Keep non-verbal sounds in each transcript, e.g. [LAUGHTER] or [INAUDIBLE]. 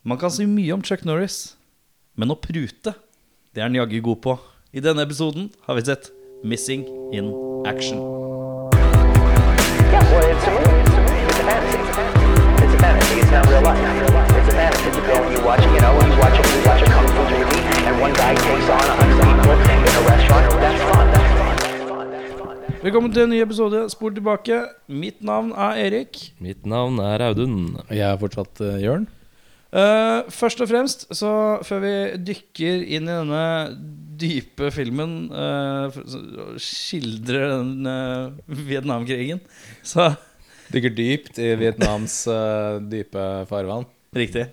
Man kan si mye om Chuck Norris, men å prute, det er han jaggu god på. I denne episoden har vi sett Missing in Action. Velkommen til en ny episode Spor tilbake. Mitt navn er Erik. Mitt navn er Audun. Jeg er fortsatt uh, Jørn. Eh, først og fremst, så før vi dykker inn i denne dype filmen uh, Skildrer den uh, Vietnamkrigen, så Dykker dypt i Vietnams uh, dype farvann. Riktig.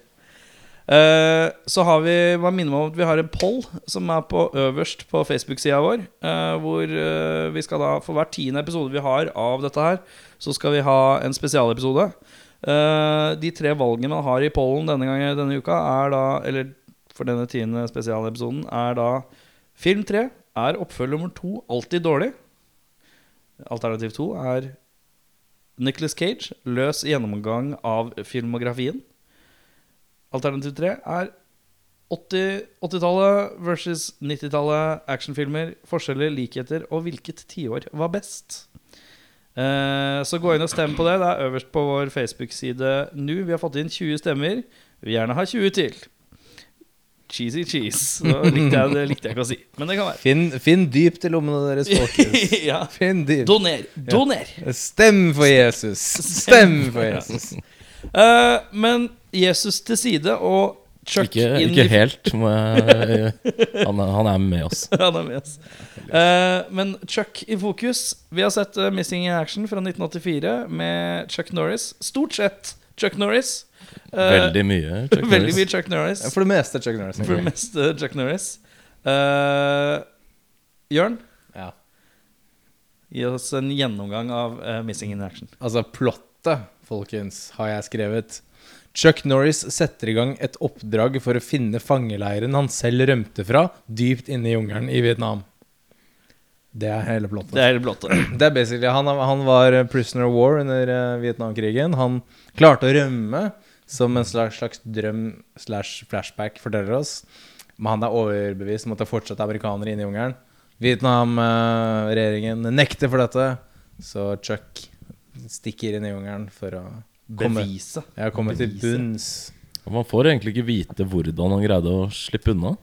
Så har vi Bare minne meg om at vi har en poll som er på øverst på Facebook-sida vår. hvor vi skal da for hver tiende episode vi har av dette her, så skal vi ha en spesialepisode. Eh, de tre valgene man har i pollen denne gangen denne uka, er da Eller for denne tiende spesialepisoden, er da Film 3 er oppfølger nummer to alltid dårlig. Alternativ to er Nicholas Cage, løs gjennomgang av filmografien. Alternativ tre er 80 80-tallet versus 90-tallet actionfilmer. Forskjeller, likheter og hvilket tiår var best. Eh, så gå inn og stem på det. Det er øverst på vår Facebook-side nå. Vi har fått inn 20 stemmer. Vi vil gjerne ha 20 til. Cheesy cheese. Likte jeg, det likte jeg ikke å si, men det kan være. Finn, finn dypt i lommene deres, folkens. [LAUGHS] ja. Finn dypt. Doner. Doner. Stem for Jesus. [LAUGHS] Stem for Jesus. uh, men Jesus til side og Chuck Ikke, inn ikke helt, [LAUGHS] jeg han, er- han er med oss. [LAUGHS] Han er med oss. Uh, men Chuck i fokus. Vi har sett uh, Missing in Action fra 1984 med Chuck Norris. Stort sett Chuck Norris. Uh, Veldig mye. Chuck [LAUGHS] veldig Norris. mye Chuck Norris. For det meste Chuck Norris. For det meste Chuck Norris. Eh, Jørn, Ja. gi oss en gjennomgang av Missing in Action. Altså, plottet, folkens, har jeg skrevet. Chuck Norris setter i gang et oppdrag for å finne fangeleiren han selv rømte fra, dypt inne i jungelen i Vietnam. Det er hele plottet. Det er hele plottet. [CLEARS THROAT] Det er basically Han, han var prisoner of war under eh, Vietnamkrigen. Han klarte å rømme, som en slags, slags drøm slash flashback forteller oss. Men han er overbevist om at det fortsatt er amerikanere inne i jungelen. Vietnam-regjeringen nekter for dette, så Chuck stikker inn i jungelen for å Bevise. ja, komme til bunns. Og Man får egentlig ikke vite hvordan han greide å slippe unna.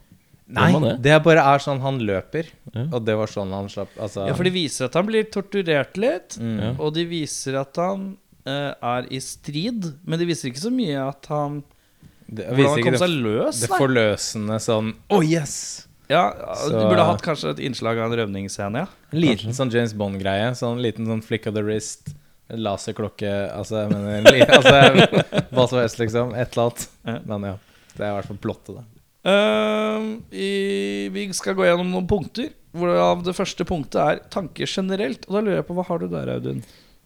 Nei, det? det bare er sånn han løper, Ja. og det var sånn han slapp altså, Ja, for de viser at han blir torturert litt. mm. Og de viser at han uh, er i strid, men de viser ikke så mye at han det, Hvordan han kom seg løs. det forløsende sånn Oh yes! Ja, Så- Du burde hatt kanskje et innslag av en rømningsscene, ja. En liten sånn James Bond-greie. Sånn liten sånn flick of the wrist. Laserklokke Altså, jeg mener [LAUGHS] altså, Hva som helst, liksom. Et eller annet. Men ja. Det er i hvert fall plottet, da. Uh, i, vi skal gå gjennom noen punkter. Hvorav det første punktet er tanker generelt. Og da lurer jeg på, hva har du der, Audun?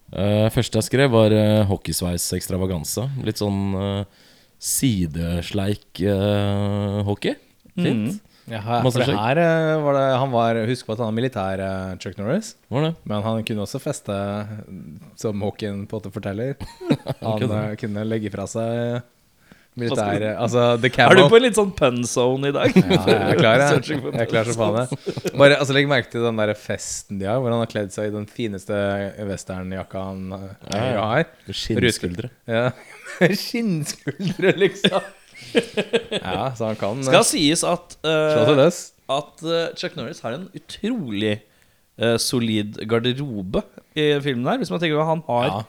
Uh, første jeg skrev, var uh, hockeysveis extravaganza. Litt sånn uh, sidesleik uh, hockey. Fint. Mm. Ja, her, for det her eh, var det Han var Husk på at han er militær, eh, Chuck Norris. Var det? Men han kunne også feste, som Hawken måte forteller. [LAUGHS] Han kunne. eh, kunne legge fra seg militær Altså the Er du på en litt sånn pun zone i dag? Ja, jeg er klar, jeg. [LAUGHS] Searching for Jeg er klar som faen. jeg. Bare altså, Legg merke til den der festen de har, hvor han har kledd seg i den fineste westernjakka han eh, Ja, ja. har. Skinnskuldre. Ja. [LAUGHS] Skinnskuldre, liksom. [LAUGHS] Ja, så han kan Skal eh, sies at, eh, løs. at uh, Chuck Norris har en utrolig uh, solid garderobe i filmen her. Hvis man tenker at han har Ja.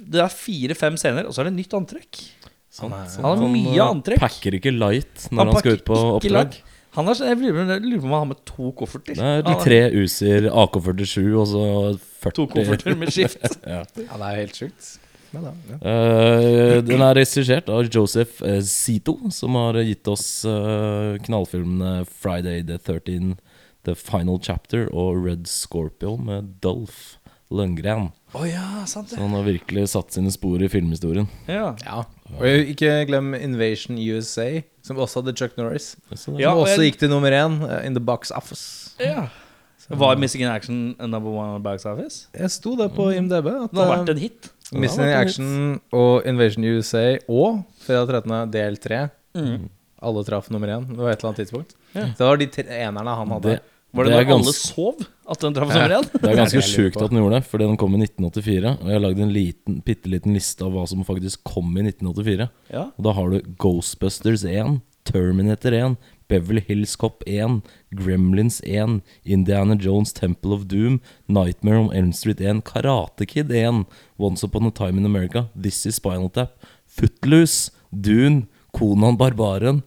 Det er fire-fem scener, og så er det nytt antrekk. Han er, Han har mye antrekk antrekk. pakker ikke light når han, skal ut på oppdrag. Han er, jeg lurer på om han har med to kofferter. Det er de tre Uzier, AK-47 og så 40 To kofferter med skift. [LAUGHS] ja. ja, det er helt sjukt. Men det. ja. Uh, den er regissert av Joseph eh, Zito, som har gitt oss uh, knallfilmene Friday the 13, The Final Chapter og Red Scorpio med Dolph Lundgren. Oh, ja, sant Så han har virkelig satt sine spor i filmhistorien. Ja. ja. Og ikke glem Invasion USA, som også hadde Chuck Norris. Så det- Ja, Som og også gikk til nummer én uh, in the box office. ja. Var Missing in Action number one on box office? Jeg sto der på IMDb. At, det har vært en hit. Missing in Action og Invasion USA og Fredag 13. del 3. Alle traff nummer én. Var et eller annet tidspunkt. Så det var de tre enerne han hadde. Det, Var det, det når alle sov at den traff nummer én? Det er ganske [LAUGHS] sjukt at den gjorde det, fordi den kom i 1984. Og jeg har lagd en liten, bitte liten liste av hva som faktisk kom i 1984. Ja. Og da har du Ghostbusters 1, Terminator 1, Beverly Hills Cop 1, Gremlins 1, Indiana Jones Temple of Doom, Nightmare on Elm Street 1, Karate Kid 1, Once Upon a Time in America, This Is Spinal Tap, Footloose, Dune, Conan Barbaren,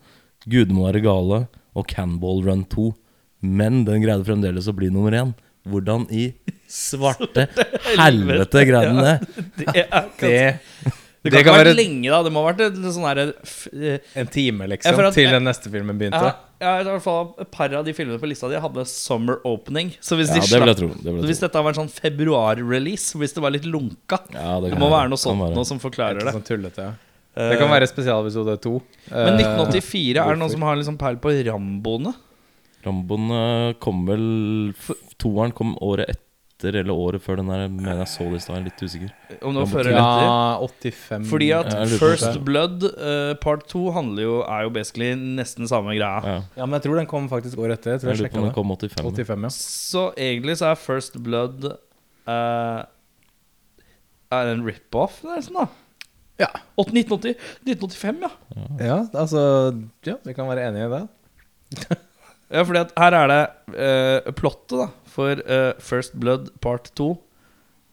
være gale og Canball Run 2. Men den greide fremdeles å bli nummer én. Hvordan i svarte [LAUGHS] helvete greide den det? Det, er, Det, det, kan, ikke være lenge, da. Det må ha vært et sånn herre f- eh, en time, liksom, at- til den neste filmen begynte. Ja, ja, i hvert fall et par av de filmene på lista di hadde summer opening. Så hvis, Ja, de slapp, tro. Det så hvis dette var en sånn februar-release, hvis det var litt lunka Ja, Det det må være. noe sånt være. noe som forklarer det. Sånn tullete, ja. Det kan være spesialepisode to. Men Eh, 1984, er det noen som har liksom peil på Ramboene? Ramboen eh, kom vel Toeren kom året etter eller året før den der. Men jeg så det i stad, jeg er litt usikker. Om det var før eller etter? Ja, 85 Fordi at First. Blood eh, part 2 handler jo, er jo basically nesten samme greia. Ja. Ja, men jeg tror den kom faktisk året etter. Jeg tror Jeg jeg, lurer på om den kom 85. 85, ja. Så egentlig så er First Blood eh, Er en rip-off, nesten, da. Ja. 1980, 1985, ja. Ja, altså Ja, vi kan være enige i det. Ja, fordi at her er det eh, plottet da for uh, First Blood part 2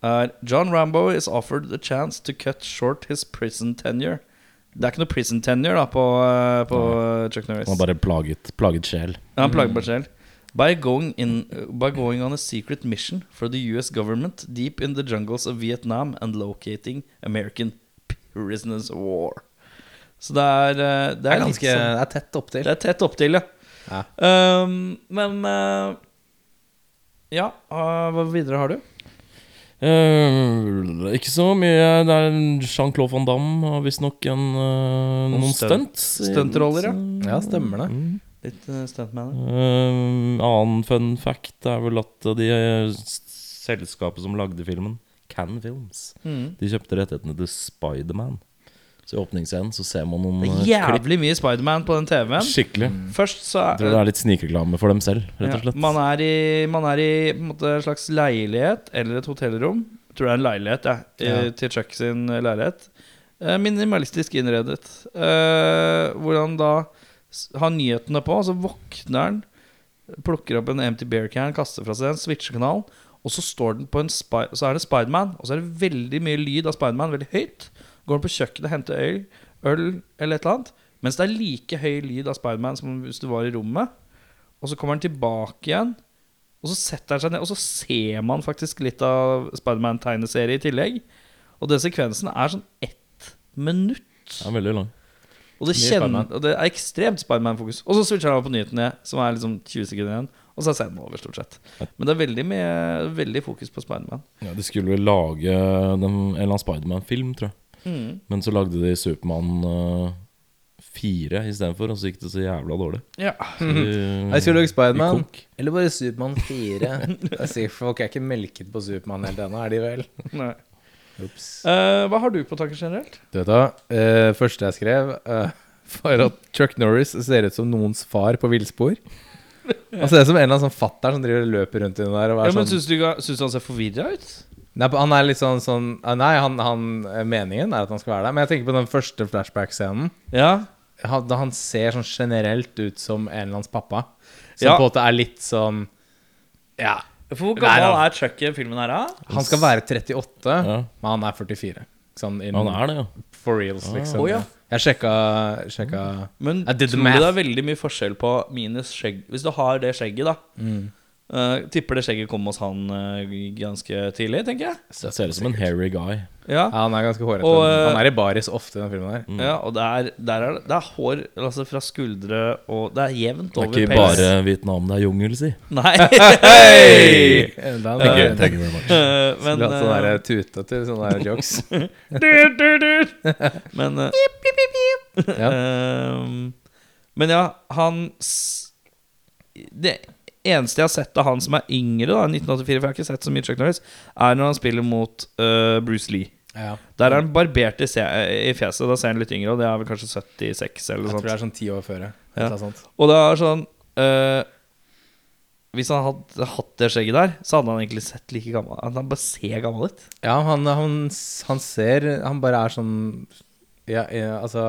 er John Rambo is offered the chance to cut short his prison tenure. Det er ikke noe prison tenure da på, uh, på eh, Chuck Norris. Han har bare plaget, plaget sjel. Ja, han plaget bare sjel. By going, in, by going on a secret mission for the US government deep in the jungles of Vietnam and locating American prisoners of war. Så det er, det er, Det er, litt ganske sånn- Det er tett opptil. Det er tett opptil, ja. Ja. Um, men eh, Ja, hva videre har du? Uh, ikke så mye. Det er Jean-Claude Van Damme har visstnok en, eh, noen stunt- stunts. stuntroller, ja. Ja, stemmer det. Mm. Litt uh, stuntman? Uh, annen fun fact er vel at de eh, selskapet som lagde filmen, Can Films, Mm. de kjøpte rettighetene til Spiderman. Så i åpningsscenen så ser man noen Det eh, er jævlig mye Spiderman på den TV-en. Skikkelig. Først så Jeg tror det er litt snikreklame for dem selv, rett og Ja, man er i, man er i en måte, en slags leilighet eller et hotellrom. Jeg tror det er en leilighet ja, Ja. til Chuck sin leilighet. Eh, minimalistisk innredet. Hvordan hvor han da har nyhetene på, så våkner han, plukker opp en empty beer can, kaster fra seg en switchekanal, og så står den på en Så er det Spiderman, og så er det veldig mye lyd av Spiderman, veldig høyt. Går han på kjøkkenet og henter øl, øl eller et eller annet, mens det er like høy lyd av Spiderman som hvis du var i rommet. Og så kommer han tilbake igjen, og så setter han seg ned, og så ser man faktisk litt av Spiderman-tegneserie i tillegg. Og den sekvensen er sånn ett minutt. Er veldig lang. Og det, kjenner, og det er ekstremt Spiderman-fokus. Og så switcher han over på nyhetene, som er liksom 20 sekunder igjen. Og så er scenen over, stort sett. Men det er veldig, mye, veldig fokus på Spiderman. Ja, de skulle vel lage den, en eller annen Spiderman-film, tror jeg. Mm. Men så lagde de Supermann uh, 4 istedenfor, og så gikk det så jævla dårlig. Ja. Så de- Jeg skulle lage Spiderman. Eller bare Supermann 4. [LAUGHS] Jeg sier Folk er ikke melket på Supermann helt ennå, er de vel? Nei. Ups. Eh, hva har du på tanker generelt? Du vet hva, eh, første jeg skrev eh, var at Chuck Norris ser ut som noens far på villspor. Han ser ut som en eller annen sånn fatter som driver og løper rundt i den der. Og Ja, er men sånn, Syns du, ikke- du han ser forvirra ut? Nei, han er litt sånn, sånn eh, Nei, han, han, eh, meningen er at han skal være der. Men jeg tenker på den første flashback-scenen. Ja. Han, da han ser sånn generelt ut som en eller annens pappa. Som Ja. på en måte er litt sånn Ja, For hvor gammel nei, er Chuck i filmen her, da? han skal være 38, Ja, men han er 44. Sånn in, han er det, ja. for reals, liksom. Oh, ja. Jeg sjekka, sjekka Men tror du det er veldig mye forskjell på minus skjegg Hvis du har det skjegget, da. Mm. Eh, tipper det skjegget kom hos han uh, ganske tidlig, tenker jeg. Det ser ut som en hairy guy. Ja, Ja, han er ganske hårete. Eh, han er i baris ofte i den filmen der. ja Og der, der er det, det er hår altså fra skuldre og Det er jevnt over Det er ikke bare Vietnam, det er jungel, si. Nei. [LAUGHS] Hey! Den Thank you, thank you. Eh, men, sånn eh, der tute til sånne der jokes. du, du, du. Men eh, [LAUGHS] Ja. ehm, Men ja, han s- Det eneste jeg har sett av han som er yngre, da 1984, for jeg har ikke sett så mye Chuck Norris, er når han spiller mot uh, Bruce Lee. Ja. Der er han barbert i, i fjeset. Da ser han litt yngre, og det er vel kanskje 76 eller sånt Jeg tror det er sånn ti år før. ja. Og det er sånn uh, Hvis han hadde hatt det skjegget der, så hadde han egentlig sett like gammel Han bare ser gammel ut. Ja, han, han, han ser Han bare er sånn ja, ja, Altså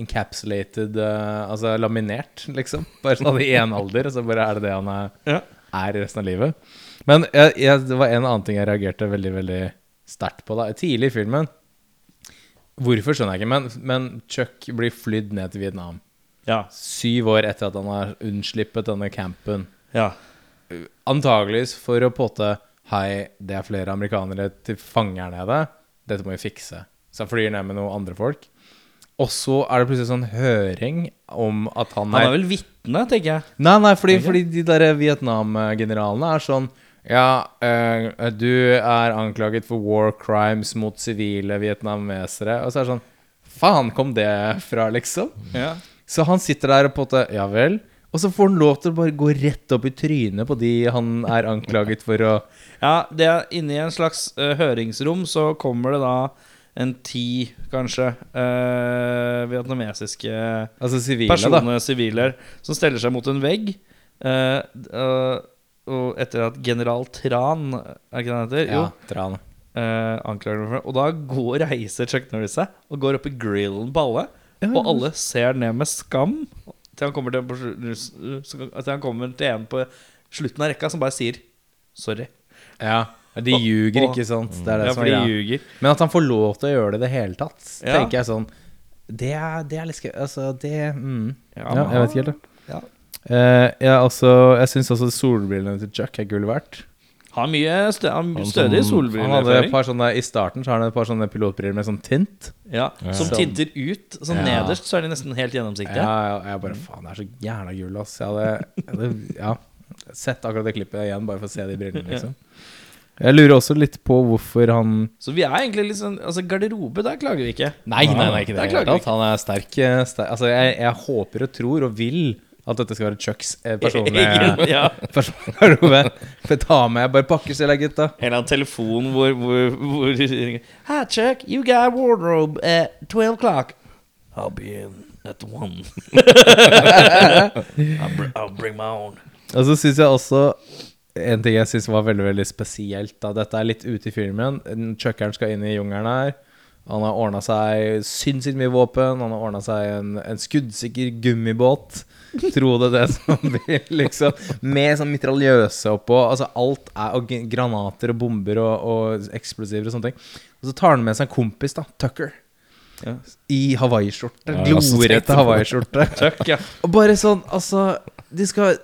encapsulated uh, Altså laminert, liksom. Bare sånn i én alder, og så bare er det det han er, Ja. er resten av livet. Men jeg, jeg, det var en annen ting jeg reagerte veldig veldig sterkt på. da Tidlig i filmen Hvorfor skjønner jeg ikke, men, men Chuck blir flydd ned til Vietnam. Ja. Syv år etter at han har unnslippet denne campen. ja. Antageligvis for å påte Hei, det er flere amerikanere til fange her nede. Dette må vi fikse. Så han flyr ned med noen andre folk. Og så er det plutselig sånn høring om at han er Han er vel vitne, tenker jeg. Nei, nei, fordi, fordi de der Vietnam-generalene er sånn Ja, eh, du er anklaget for war crimes mot sivile vietnamesere. Og så er det sånn Faen kom det fra, liksom? Ja. Så han sitter der og på en måte Ja vel. Og så får han lov til å bare gå rett opp i trynet på de han er anklaget for å Ja, det er Inni en slags uh, høringsrom så kommer det da en ti, kanskje, eh, vietnamesiske Altså sivile, da. siviler, som steller seg mot en vegg. eh, eh, og etter at general Tran, er ikke det han heter? Ja, Tran. eh, anklager dem for det. Og da går, reiser Chuck Norris seg og går opp i grillen på alle. Og alle ser ned med skam til han kommer til, på til han kommer til en på slutten av rekka som bare sier sorry. Ja. De ljuger, ikke sant? Det er det Ja, som for er de ljuger. Men at han får lov til å gjøre det i det hele tatt, Ja. tenker jeg sånn Det er, det er litt skøy. Altså, det mm. Ja, Ja, jeg vet ikke helt, det. Ja. Uh, ja, altså, jeg syns også solbrillene til Chuck er gull verdt. Har mye stø stødig solbriller. Han hadde et par sånne, I starten så har han et par sånne pilotbriller med sånn tint. Ja, som Sånn. tinter ut. Sånn Ja. nederst så er de nesten helt Ja, gjennomsiktige. ja, jeg bare Faen, det er så jævla gull, ass. Jeg hadde, jeg hadde ja, sett akkurat det klippet igjen bare for å se de brillene, liksom. Jeg lurer også litt på hvorfor han Så vi er egentlig litt sånn Altså, garderobe, der klager vi ikke. Nei, nei, nei, ikke det. Der klager vi tatt. Han er sterk. eh, sterk. Altså, jeg, jeg håper og tror og vil at dette skal være Chucks eh, personlige [LAUGHS] ja. [LAUGHS] personlige. For ta med Bare pakker selv, da, gutta. En eller annen telefon hvor, hvor, hvor Hi, Chuck, you got wardrobe at 12 o'clock. I'll be in at one. [LAUGHS] I'll, br I'll bring my own. Og så syns jeg også en ting jeg syns var veldig veldig spesielt. da Dette er litt ute i filmen. Chuckeren skal inn i jungelen her. Han har ordna seg sinnssykt mye våpen. Han har ordna seg en, en skuddsikker gummibåt. Tro det det som [LAUGHS] vil, liksom. Med sånn mitraljøse oppå. Altså alt er Og granater og bomber og, og eksplosiver og sånne ting. Og så tar han med seg en kompis, da. Tucker. Ja. I hawaiiskjorte. Ja, Glorete hawaiiskjorte. Chuck, ja. Og bare sånn, altså De skal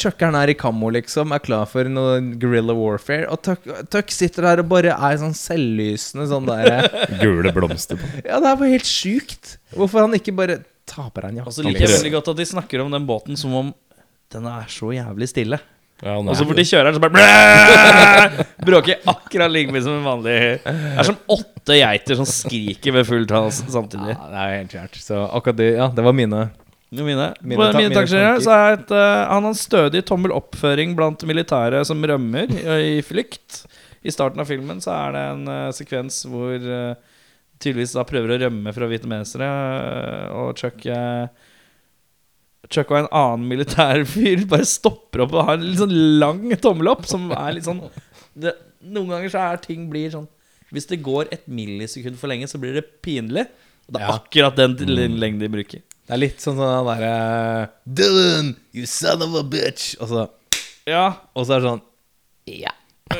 Chuckeren er i kammo, liksom, er klar for noe guerrilla warfare. Og Tuck, Tuck sitter der og bare er sånn selvlysende sånn der [LAUGHS] Gule blomster på. Ja, det er bare helt sjukt. Hvorfor han ikke bare taper en deg Og så liker jeg Ikke- veldig godt at de snakker om den båten som om den er så jævlig stille. Ja, Og så fort de kjører den, så bare blæ! Bråker akkurat like mye som en vanlig Det er som åtte geiter som skriker ved full tall samtidig. Ja, det er helt kjært. Så akkurat det, ja, det var mine. Mine, mine, Mine tanker. så er et, uh, han har en stødig tommel oppføring blant militære som rømmer i, i flykt. I starten av filmen så er det en uh, sekvens hvor uh, tydeligvis da prøver å rømme fra vietnamesere, og Chuck Chuck og en annen militær fyr bare stopper opp og har en litt sånn lang tommel opp, som er litt sånn det, Noen ganger så er ting blir sånn Hvis det går et millisekund for lenge, så blir det pinlig. Og det er Ja. akkurat den lengden de bruker. Det er litt sånn sånn derre Dylan, you son of a bitch. Og så, Ja, og så er det sånn Ja. [LAUGHS]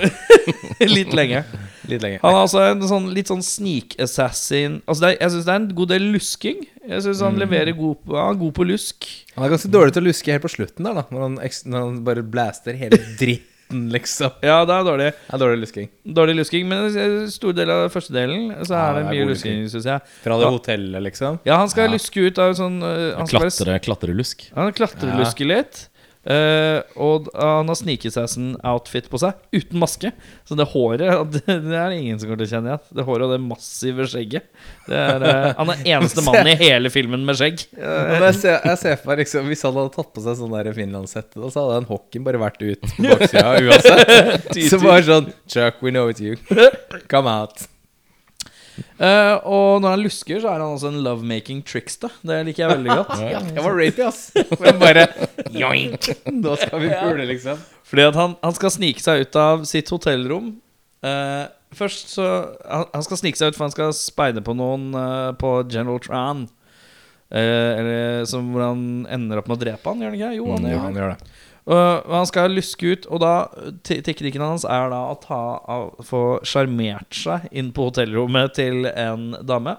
litt lenge. Litt lenge. Han er også en sånn, litt sånn sneak-assassin Altså det er, Jeg syns det er en god del lusking. Jeg synes han leverer god på, ja, god på lusk. Han er ganske dårlig til å luske helt på slutten der, da. Når han, eks- når han bare blaster hele dritten, liksom. Ja, det er dårlig. Det er dårlig lusking. Dårlig lusking, men i stor del av første delen så er det det mye er lusking, syns jeg. Fra det hotellet, liksom. Ja, han skal Ja. luske ut av sånn uh, Klatre, klatrelusk. Han klatrelusker litt. Eh, og han har sneak-assassin-outfit på seg, uten maske. Så det håret [LAUGHS] det, det er ingen som kommer til å kjenne igjen. Det håret og det massive skjegget. Det er, uh, han er eneste [LAUGHS] mannen i hele filmen med skjegg. Men jeg ser, jeg ser for meg liksom Hvis han hadde tatt på seg sånn der finlandshette, så hadde den hockeyen bare vært ut på [LAUGHS] baksida uansett. Så bare sånn Chuck, we know it's you. Come out. Eh, og når han lusker, så er han altså en lovemaking trickster. Det liker jeg veldig godt. [LAUGHS] Ja, det var rapey, ass. [LAUGHS] Men bare joink. Da skal vi pule, liksom. Fordi at han, han skal snike seg ut av sitt hotellrom. Uh, først så han, han skal snike seg ut, for han skal speide på noen uh, på General Tran. Eh, eller som, hvor han ender opp med å drepe han, gjør han ikke? Jo, han mm, gjør han gjør det. Og han skal luske ut, og da te- teknikken hans er da å ta, av- få sjarmert seg inn på hotellrommet til en dame.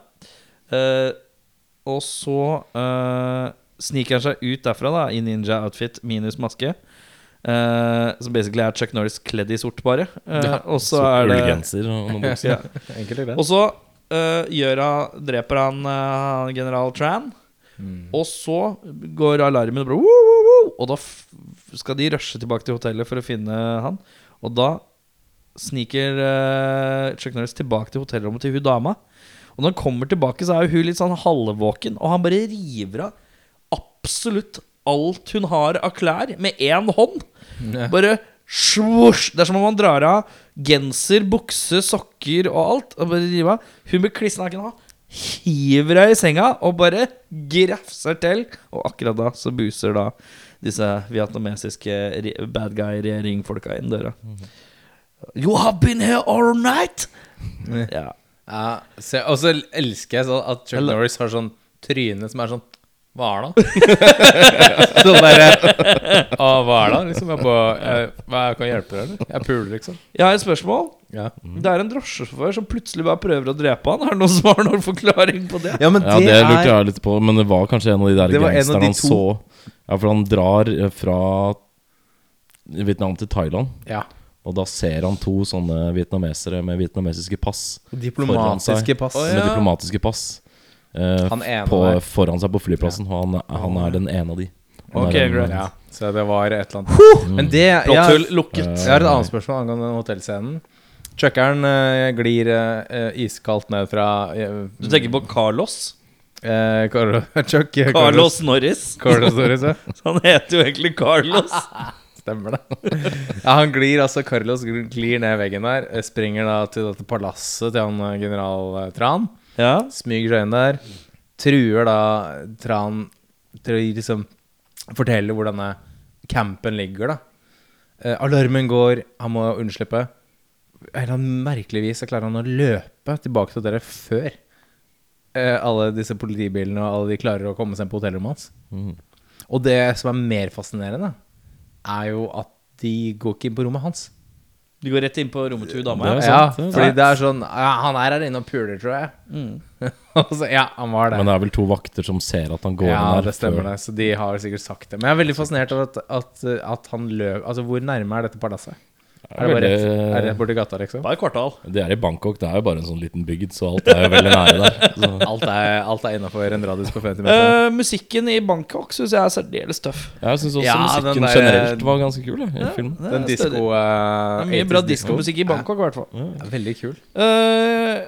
Uh, og så uh, sniker han seg ut derfra da i ninja-outfit minus maske. Eh, som basically er Chuck Norris kledd i sort, bare. Ja, og så er det genser og noen [LAUGHS] bukser. ja. Enkelt og så eh, gjør han, dreper han general Tran. Mm. Og så går alarmen og bare Og da skal de rushe tilbake til hotellet for å finne han. Og da sniker uh, Chuck Norris tilbake til hotellrommet til hun dama. Og når han kommer tilbake, så er hun litt sånn halvvåken, og han bare river av absolutt alt hun har av klær, med én hånd. Ja. Bare svosj! Det er som om han drar av genser, bukse, sokker og alt. Og bare river av. Hun blir kliss naken nå. Hiver henne i senga og bare grafser til. Og akkurat da så buser da disse vietnamesiske bad guy-regjeringfolka inn døra. You have been here all night! [LAUGHS] Ja. Ja, og så elsker jeg sånn at Chuck Norris har sånn tryne som er sånn Hva er det? sånn derre hva er det? Liksom, jeg bare jeg, hva, jeg kan hjelpe deg, eller? Jeg puler, liksom. Jeg har et spørsmål. Ja, Det er en drosjesjåfør som plutselig bare prøver å drepe han. Er det noen som har noen forklaring på det? men Ja, det lurte jeg litt på, men det var kanskje en av de der Det var en av gangsterne de han så. Ja, for han drar eh, fra Vietnam til Thailand. Ja. Og da ser han to sånne vietnamesere med vietnamesiske pass. Diplomatiske pass. Med diplomatiske pass. Eh, Han ene på, foran seg på flyplassen. Og han, han er den ene av de. Han Ok, greit. Ja, så det var et eller annet. Men det jeg, Plotthull lukket. jeg har et annet spørsmål angående hotellscenen. Chuckeren uh, glir uh, iskaldt ned fra uh, Du tenker på Carlos? eh, [LAUGHS] Chuck eh, Carlos Norris. Carlos Norris, ja. [LAUGHS] Han heter jo egentlig Carlos. [LAUGHS] Stemmer det. Ja, han glir altså Carlos glir ned veggen der. eh, Springer da til dette palasset til han eh, general eh, Tran. Ja. Smyger seg inn der. Truer da Tran til å liksom fortelle hvor denne campen ligger, da. Eh, alarmen går, han må unnslippe. Eller merkelig vis så klarer han å løpe tilbake til dere før eh, alle disse politibilene og alle de klarer å komme seg på hotellrommet hans. Mm. Og det som er mer fascinerende, er jo at de går ikke inn på rommet hans. De går rett inn på rommet til dama. Ja. Ja, sant, fordi det er sånn ja, Han er her inne og puler, tror jeg. Mm. [LAUGHS] Så, ja, han var det. Men det er vel to vakter som ser at han går ja, inn der. det stemmer før- det. Så de har sikkert sagt det. Men jeg er veldig fascinert av at, at, at han løp Altså, hvor nærme er dette palasset? Er det bare rett, er det borti gata, liksom? Bare et kvartal. Det er i Bangkok. Det er jo bare en sånn liten bygd, så alt er jo veldig nære der. [LAUGHS] Alt er, alt er innafor en radius på 50 meter. Uh, musikken i Bangkok syns jeg er særdeles tøff. Jeg syns også Ja, musikken der- generelt var ganske kul jeg, i filmen. Det Den er disko uh, Det er mye bra diskomusikk i Bangkok, i hvert fall. Ja, veldig kul. Uh,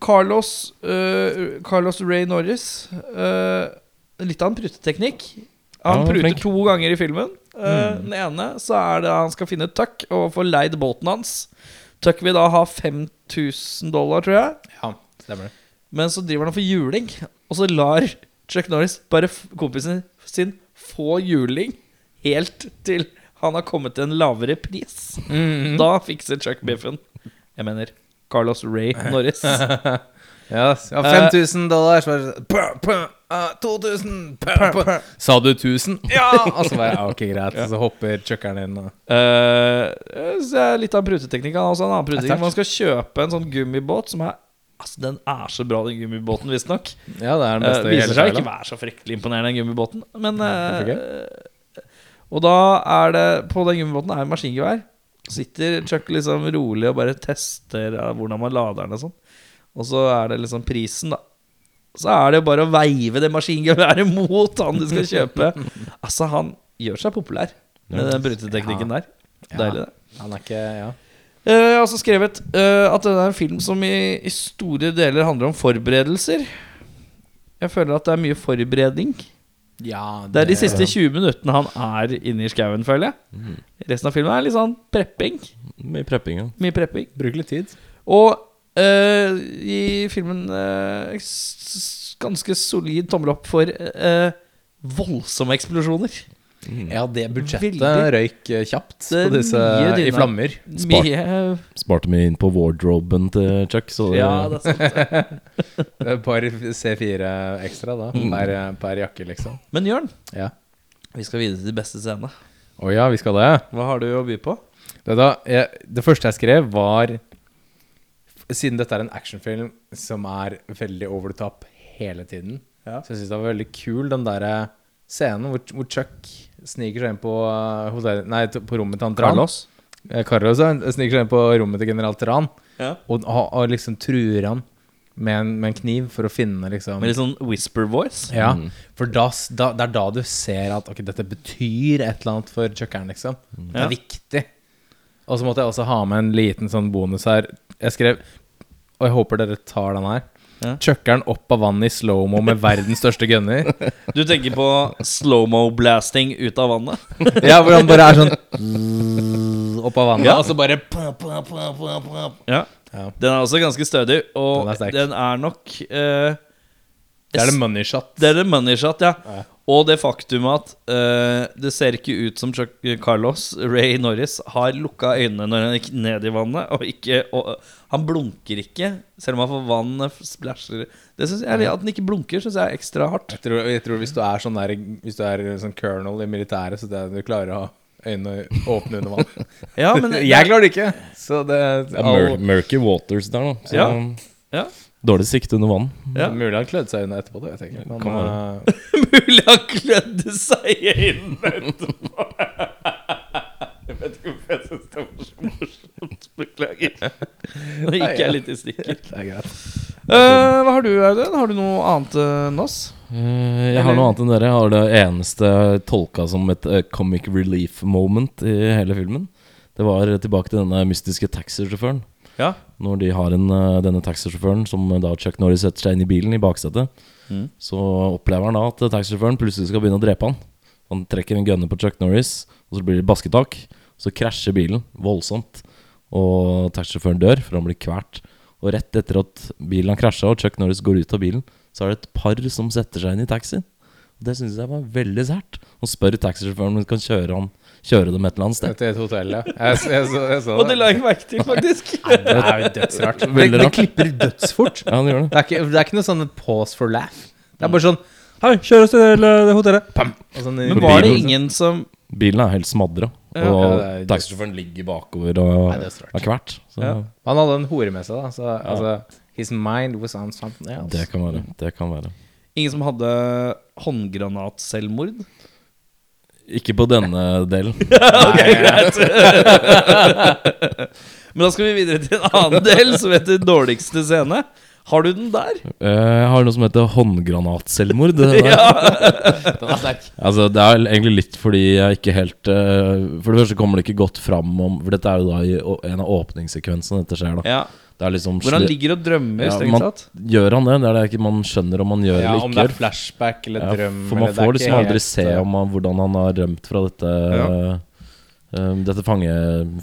Carlos eh, Carlos Ray Norris eh, Litt av en pruteteknikk. Han Ja, pruter flink. to ganger i filmen. Eh, Den ene så er det han skal finne Tuck og få leid båten hans. Tuck vil da ha 5000 dollar, tror jeg. Ja, stemmer det. Men så driver han og får juling, og så lar Chuck Norris bare kompisen sin få juling helt til han har kommet til en lavere pris. Mm. Da fikser Chuck biffen. Jeg mener Carlos Ray [LAUGHS] Norris. [LAUGHS] Ja, ja 5000 dollar. Så var det sånn, pø, pø, ah, 2000 pø, pø. Sa du 1000? [LAUGHS] Ja! Og så bare, jeg ok, greit. Så hopper chuckeren inn. Og... Uh, så er litt av pruteteknikk. Han også en annen pruteteknikk. Man skal kjøpe en sånn gummibåt som er Altså, Den er så bra, den gummibåten, visstnok. Ja, det er den beste uh, viser seg seg ikke være så fryktelig imponerende, den gummibåten. Men uh, Og da er det På den gummibåten er det maskingevær. Sitter Chuck liksom rolig og bare tester eh, hvordan man lader den og sånn. Og så er det liksom prisen, da. Så er det jo bare å veive det maskingeværet [LAUGHS] mot han du skal kjøpe. [LAUGHS] Altså, han gjør seg populær med den bruteteknikken der. Deilig, det. Han er ikke Ja. Eh, Jeg har også skrevet eh, at det er en film som i, i store deler handler om forberedelser. Jeg føler at det er mye forberedning. ja Det er de siste 20 minuttene han er inne i skauen, føler jeg. Mm. Resten av filmen er litt sånn prepping. Mye prepping, ja. Mye prepping. Bruk litt tid. Og Uh, I filmen s- ganske solid tommel opp for uh, voldsomme eksplosjoner. Ja, det budsjettet Veldig. røyk kjapt på disse i flammer. Spart. Mye Sparte meg inn på wardroben til Chuck, så det, Ja, det er sant. Et par Bare C4 ekstra da, per, per jakke, liksom. Men Jørn, Ja. vi skal videre til de beste scenene. Å ja, vi skal det. Hva har du å by på? Det, da, jeg, det første jeg skrev, var Siden dette er en actionfilm som er veldig over the top hele tiden, Ja. så jeg syns det var veldig kul den derre scenen hvor, hvor Chuck sniker seg inn på, uh, hotell, nei, på rommet til han Tran. Carlos? Eh, Carlos ja, sniker seg inn på rommet til general Tran Ja. og, og, liksom truer han med en, med en kniv for å finne liksom Med litt sånn whisper voice? Ja, for da, da, det er da du ser at ok, dette betyr et eller annet for chuckeren, liksom. Det Ja. er viktig. Og så måtte jeg også ha med en liten sånn bonus her. Jeg skrev, og jeg håper dere tar den her. Ja. Chuckeren opp av vannet i slow-mo med verdens største gunner. [LAUGHS] Du tenker på slow-mo-blasting ut av vannet? [LAUGHS] Ja, hvor han bare er sånn [LAUGHS] opp av vannet, Ja. og så bare Ja. Ja. Den er også ganske stødig, og Den er den er nok uh, Det er det money shot. Det er det money shot, ja. Og det faktum at uh, det ser ikke ut som Chuck Carlos Ray Norris har lukka øynene når han gikk ned i vannet. Og ikke og, Han blunker ikke, selv om han får vann splæsjer Det synes jeg, At han ikke blunker, syns jeg er ekstra hardt. Jeg tror, jeg tror hvis du er sånn der Hvis du er sånn colonel i militæret, så det er, du klarer å ha øynene åpne under vann. Ja, men [LAUGHS] Jeg klarer det ikke! Så det er mur murky waters der, da. Så Ja. Ja. Dårlig sikt under vann. Ja. Mulig han klødde seg inn etterpå, det jeg. Men, eh, [LAUGHS] [LAUGHS] Mulig han klødde seg inn etterpå. Jeg vet ikke hvorfor jeg syns det var så morsomt. Beklager. Nå gikk jeg litt i stykker. det er greit. Uh, hva har du, Audun? Har du noe annet enn oss? Uh, jeg har noe annet enn dere. Jeg har det eneste tolka som et eh, comic relief moment i hele filmen. Det var tilbake til denne mystiske taxisjåføren. Ja. Når de har en, eh, denne taxisjåføren som eh, da Chuck Norris setter seg inn i bilen i baksetet, Mm. så opplever han da at taxisjåføren plutselig skal begynne å drepe han. Han trekker en gunner på Chuck Norris, og så blir det basketak. Så krasjer bilen voldsomt, og taxisjåføren dør, for han blir kvalt. Og rett etter at bilen har krasja, og Chuck Norris går ut av bilen, så er det et par som setter seg inn i taxien. Og Det syns jeg var veldig sært. Og spør taxisjåføren om han kan kjøre, han, kjøre dem et eller annet sted. Til et hotell, ja. Jeg, jeg, så, jeg så Og det la jeg merke til, faktisk. [LAUGHS] Det er jo dødsrart. Det, det klipper dødsfort. Ja, det, gjør det. Det er, ikke, det er ikke noe sånn pause for laugh. Det er bare sånn Hei, kjør oss til det, det hotellet. Pam! Og sånn, Men var det ingen som Bilen er helt smadra, Ja, og ja, det taxisjåføren ligger bakover og Nei, det er kvert. Ja. Han hadde en hore med seg, da. Så altså His mind was on something else. det kan være. Det kan være. Ingen som hadde håndgranatselvmord? Ikke på denne delen. [LAUGHS] ok, greit. [LAUGHS] Men da skal vi videre til en annen del, som heter dårligste scene. Har du den der? Eh, Jeg har noe som heter håndgranatselvmord. Det, [LAUGHS] der. Ja. altså, det er egentlig litt fordi jeg ikke helt eh, For det første kommer det ikke godt fram om For dette er jo da i å- en av åpningssekvensene dette skjer. da ja. Liksom Hvor han ligger og drømmer, Ja, strengt tatt. Gjør han det? Det er det ikke man skjønner om han gjør Ja, eller om det er flashback eller Ja, drøm for man får liksom aldri se eh, om han, hvordan han har rømt fra dette eh, Dette fange,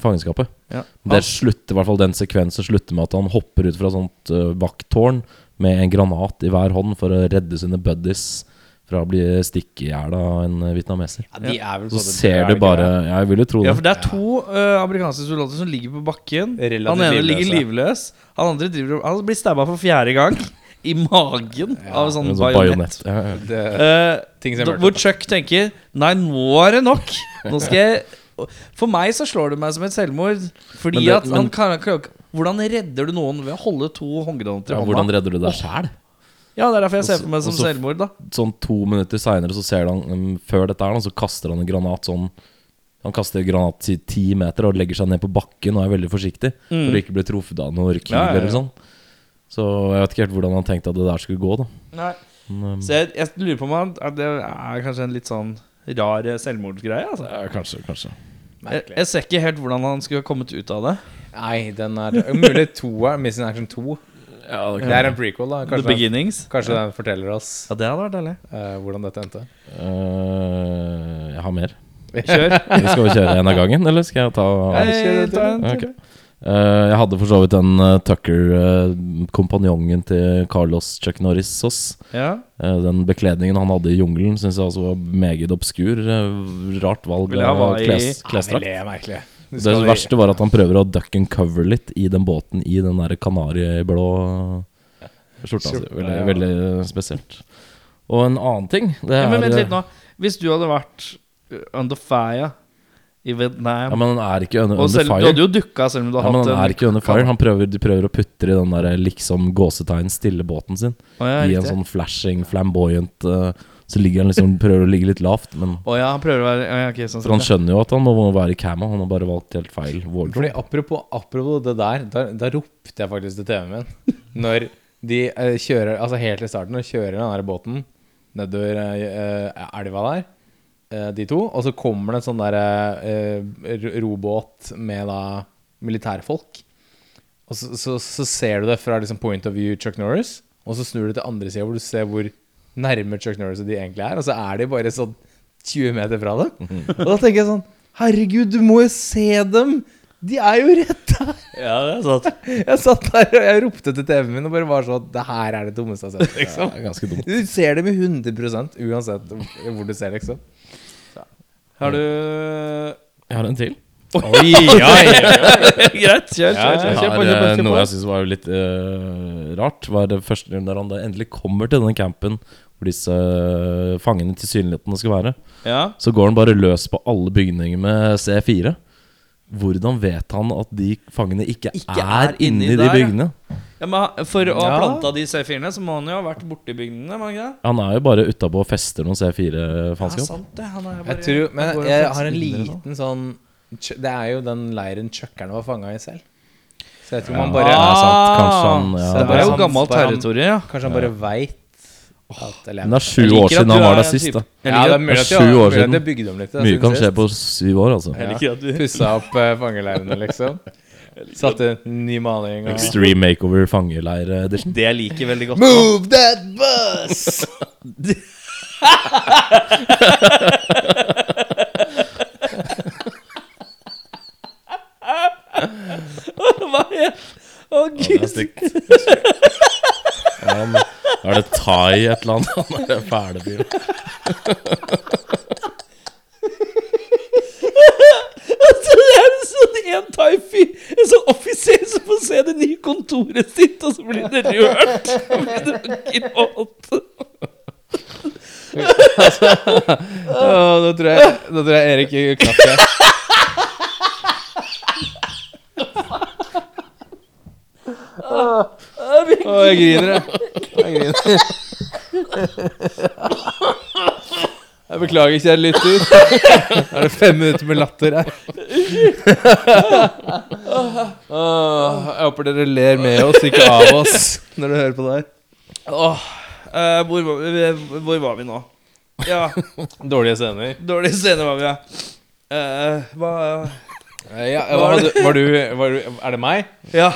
fangenskapet. Ja. Det slutter, i hvert fall Den sekvensen slutter med at han hopper ut fra sånt uh, vakttårn med en granat i hver hånd for å redde sine buddies fra å bli stikk i hjel av en vietnameser. Ja, de er vel Så både ser du bare? Jeg vil jo tro Ja, det. for det er to uh, amerikanske soldater som ligger på bakken. Relativt han ene livløse. ligger livløs. Han andre driver Han blir stabba for fjerde gang i magen av sånn sånn bajonett. Ja, ja. Det, da, er hvor. Chuck tenker Nei, nå er det nok. Nå skal jeg [LAUGHS] For meg så slår det meg som et selvmord. Fordi det- at han men- kan, kan Hvordan redder du noen ved å holde to håndgranater i Ja, hånda? hvordan redder du deg sjæl? Ja, det er derfor jeg ser på meg som så- selvmord, da. Sånn to minutter seinere så ser du han um, Før dette her så kaster han en granat sånn Han kaster en granat til ti meter og legger seg ned på bakken og er veldig forsiktig. For å ikke bli truffet av noen Mm. Ja, ja, ja. eller sånn. Så jeg vet ikke helt hvordan han tenkte at det der skulle gå, da. Nei. Men, um, Så jeg, jeg lurer på om han- at det er kanskje en litt sånn rar eh, selvmordsgreie. Altså. ja, kanskje, kanskje. Jeg, jeg ser ikke helt hvordan han skulle ha kommet ut av det. Nei, den er Mulig toer. Missing Action 2. Ja, Det er en prequel, da. The Kanskje, den, Beginnings. kanskje den forteller oss Ja, det hadde vært deilig. uh, hvordan dette endte. Uh, jeg har mer. Kjør. [LAUGHS] Skal vi kjøre en av gangen, eller skal jeg ta Nei, ta en Ok. til. Eh, jeg hadde for så vidt den uh, Tucker, eh, kompanjongen til Carlos Chuck Norris-oss. Ja. Eh, den bekledningen han hadde i jungelen, syns jeg også var meget obskur. Rart valg av Ja, klesdrakt. Det verste var at han prøver å duck and cover litt i den båten i den der kanariblå skjorta. Skjorta, Veldig, ja. veldig spesielt. Og en annen ting det Ja, men vent litt nå. Hvis du hadde vært uh, under fire i Vietnam Ja, men han er ikke under, under selv, Du hadde jo dukka selv om du hadde Ja, men hatt han er ikke under fire. Han prøver, de prøver å putte i den der liksom gåsetegn stille båten sin. Ja, I en sånn flashing, flamboyant uh, Så ligger han liksom prøver å ligge litt lavt. Men oh, ja, han prøver å være ja, okay, sånn For han skjønner jo at han må være i camo. Han har bare valgt helt feil Fordi apropos, apropos det der, da, da ropte jeg faktisk til TV-en min når de uh, kjører Altså helt i starten, når de kjører den der båten nedover eh, elva der, uh, de to, og så kommer det en sånn der eh, robåt med da militærfolk. Og så, så, så ser du det fra liksom point of view Chuck Norris, og så snur du til andre sida hvor du ser hvor nærme Chuck Norris de egentlig er, og så er de bare sånn 20 meter fra dem. Og da tenker jeg sånn Herregud, du må jo se dem! De er jo rett der! Ja, det er sant. [LAUGHS] Jeg satt der og jeg ropte til TV-en min og bare var sånn Det her er det dummeste jeg har sett, liksom. Det er ganske dumt. Du ser dem i 100% uansett hvor du ser, liksom. Har du Jeg har en til. Oi, [LAUGHS] ja, Greit, kjør, kjør. Ja, kjør, Jeg kjør kjør eh, kjør noe jeg syns var litt eh, rart, var det første gang han endelig kommer til denne campen hvor disse uh, fangene tilsynelatende skal være. Ja. Så går han bare løs på alle bygninger med C4. Hvordan vet han at de fangene ikke, Ikke er, er inni inni de der, bygningene? Ja, men For å ha Ja. planta de C4-ene, så må han jo ha vært borti bygningene. han ikke det? Han er jo bare utapå og fester noen Ja, C4-faenskap. sant det. Han er bare, Jeg tror Men jeg har en liten sånn Det er jo den leiren chuckerne var fanga i selv. Så jeg tror Ja. man bare Ja, sant. Kanskje han- ja, det er jo gammelt territorium, ja. Kanskje han bare veit det er sju år siden han var er der sist. da Ja, det er mulig at Det er sju år siden. de om litt. da, Mye siden kan skje sist. på syv år, altså. Jeg liker at du Pussa opp uh, fangeleirene, liksom. Satte ny maling og Extreme Makeover fangeleir edition. Det jeg liker veldig godt. Move that bus! [LAUGHS] Hva er Å, gud. Ja, men er det thai et eller annet? [LAUGHS] Han er fæle fyren. Altså, [LAUGHS] det er en sånn en thai-fyr, en sånn offiser som får se det nye kontoret sitt, og så blir det rørt. [LAUGHS] Så blir det gråt. Åh, nå, tror jeg, nå tror jeg Erik klapper. Å, jeg griner, jeg. Jeg griner. Jeg beklager, kjære lytter. [LAUGHS] Er det fem minutter med latter her? Åh, jeg håper dere ler med oss, ikke av oss, når dere hører på det her. Åh, eh, hvor, var vi, hvor var vi nå? Ja, Dårlige scener. dårlige scener var vi, ja. Eh, hva Eh, Ja, hva hadde, var, du, var du Er det meg? Ja.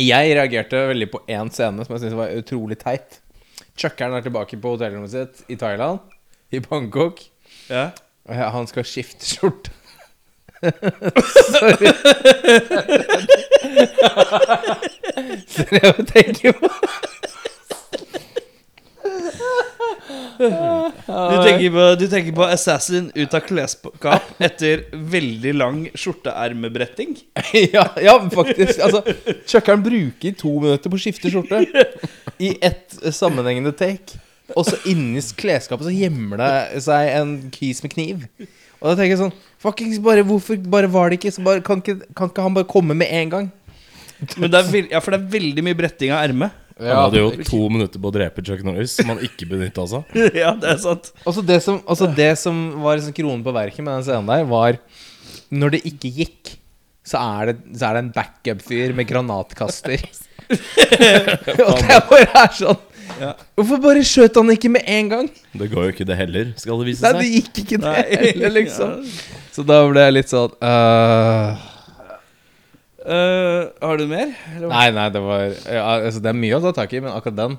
Jeg reagerte veldig på én scene som jeg syntes var utrolig teit. Chuckeren er tilbake på hotellrommet sitt i Thailand, i Bangkok. ja. Og ja, han skal skifte skjorte. Sorry. Sorry, jeg tenker på Du tenker, på, du tenker på Assassin ut av klesskap etter veldig lang skjorteermebretting? ja, ja, faktisk. Altså, Chuckeren bruker to minutter på å skifte skjorte i ett sammenhengende take. Og så inni klesskapet så gjemmer det seg en kis med kniv. Og da tenker jeg sånn Fuckings bare Hvorfor bare var det ikke så bare, kan, ikke, kan ikke han bare komme med en gang? Men det er ja, for det er veldig mye bretting av ermet. Han hadde jo to minutter på å drepe Chuck Norris, som han ikke benytta seg av. [LAUGHS] ja, det er sant. Altså det som, også det som var liksom kronen på verket med den scenen der, var Når det ikke gikk, så er det, så er det en backup-fyr med [LAUGHS] granatkaster. [LAUGHS] Og det bare er sånn Ja. Hvorfor bare skjøt han ikke med en gang? Det går jo ikke det heller, skal det vise seg. Nei, det gikk ikke det Nei. [LAUGHS] heller, liksom. Så da ble jeg litt sånn uh... Uh, har du mer? Eller? Nei, nei, det var ja, altså, Det er mye å ta tak i, men akkurat den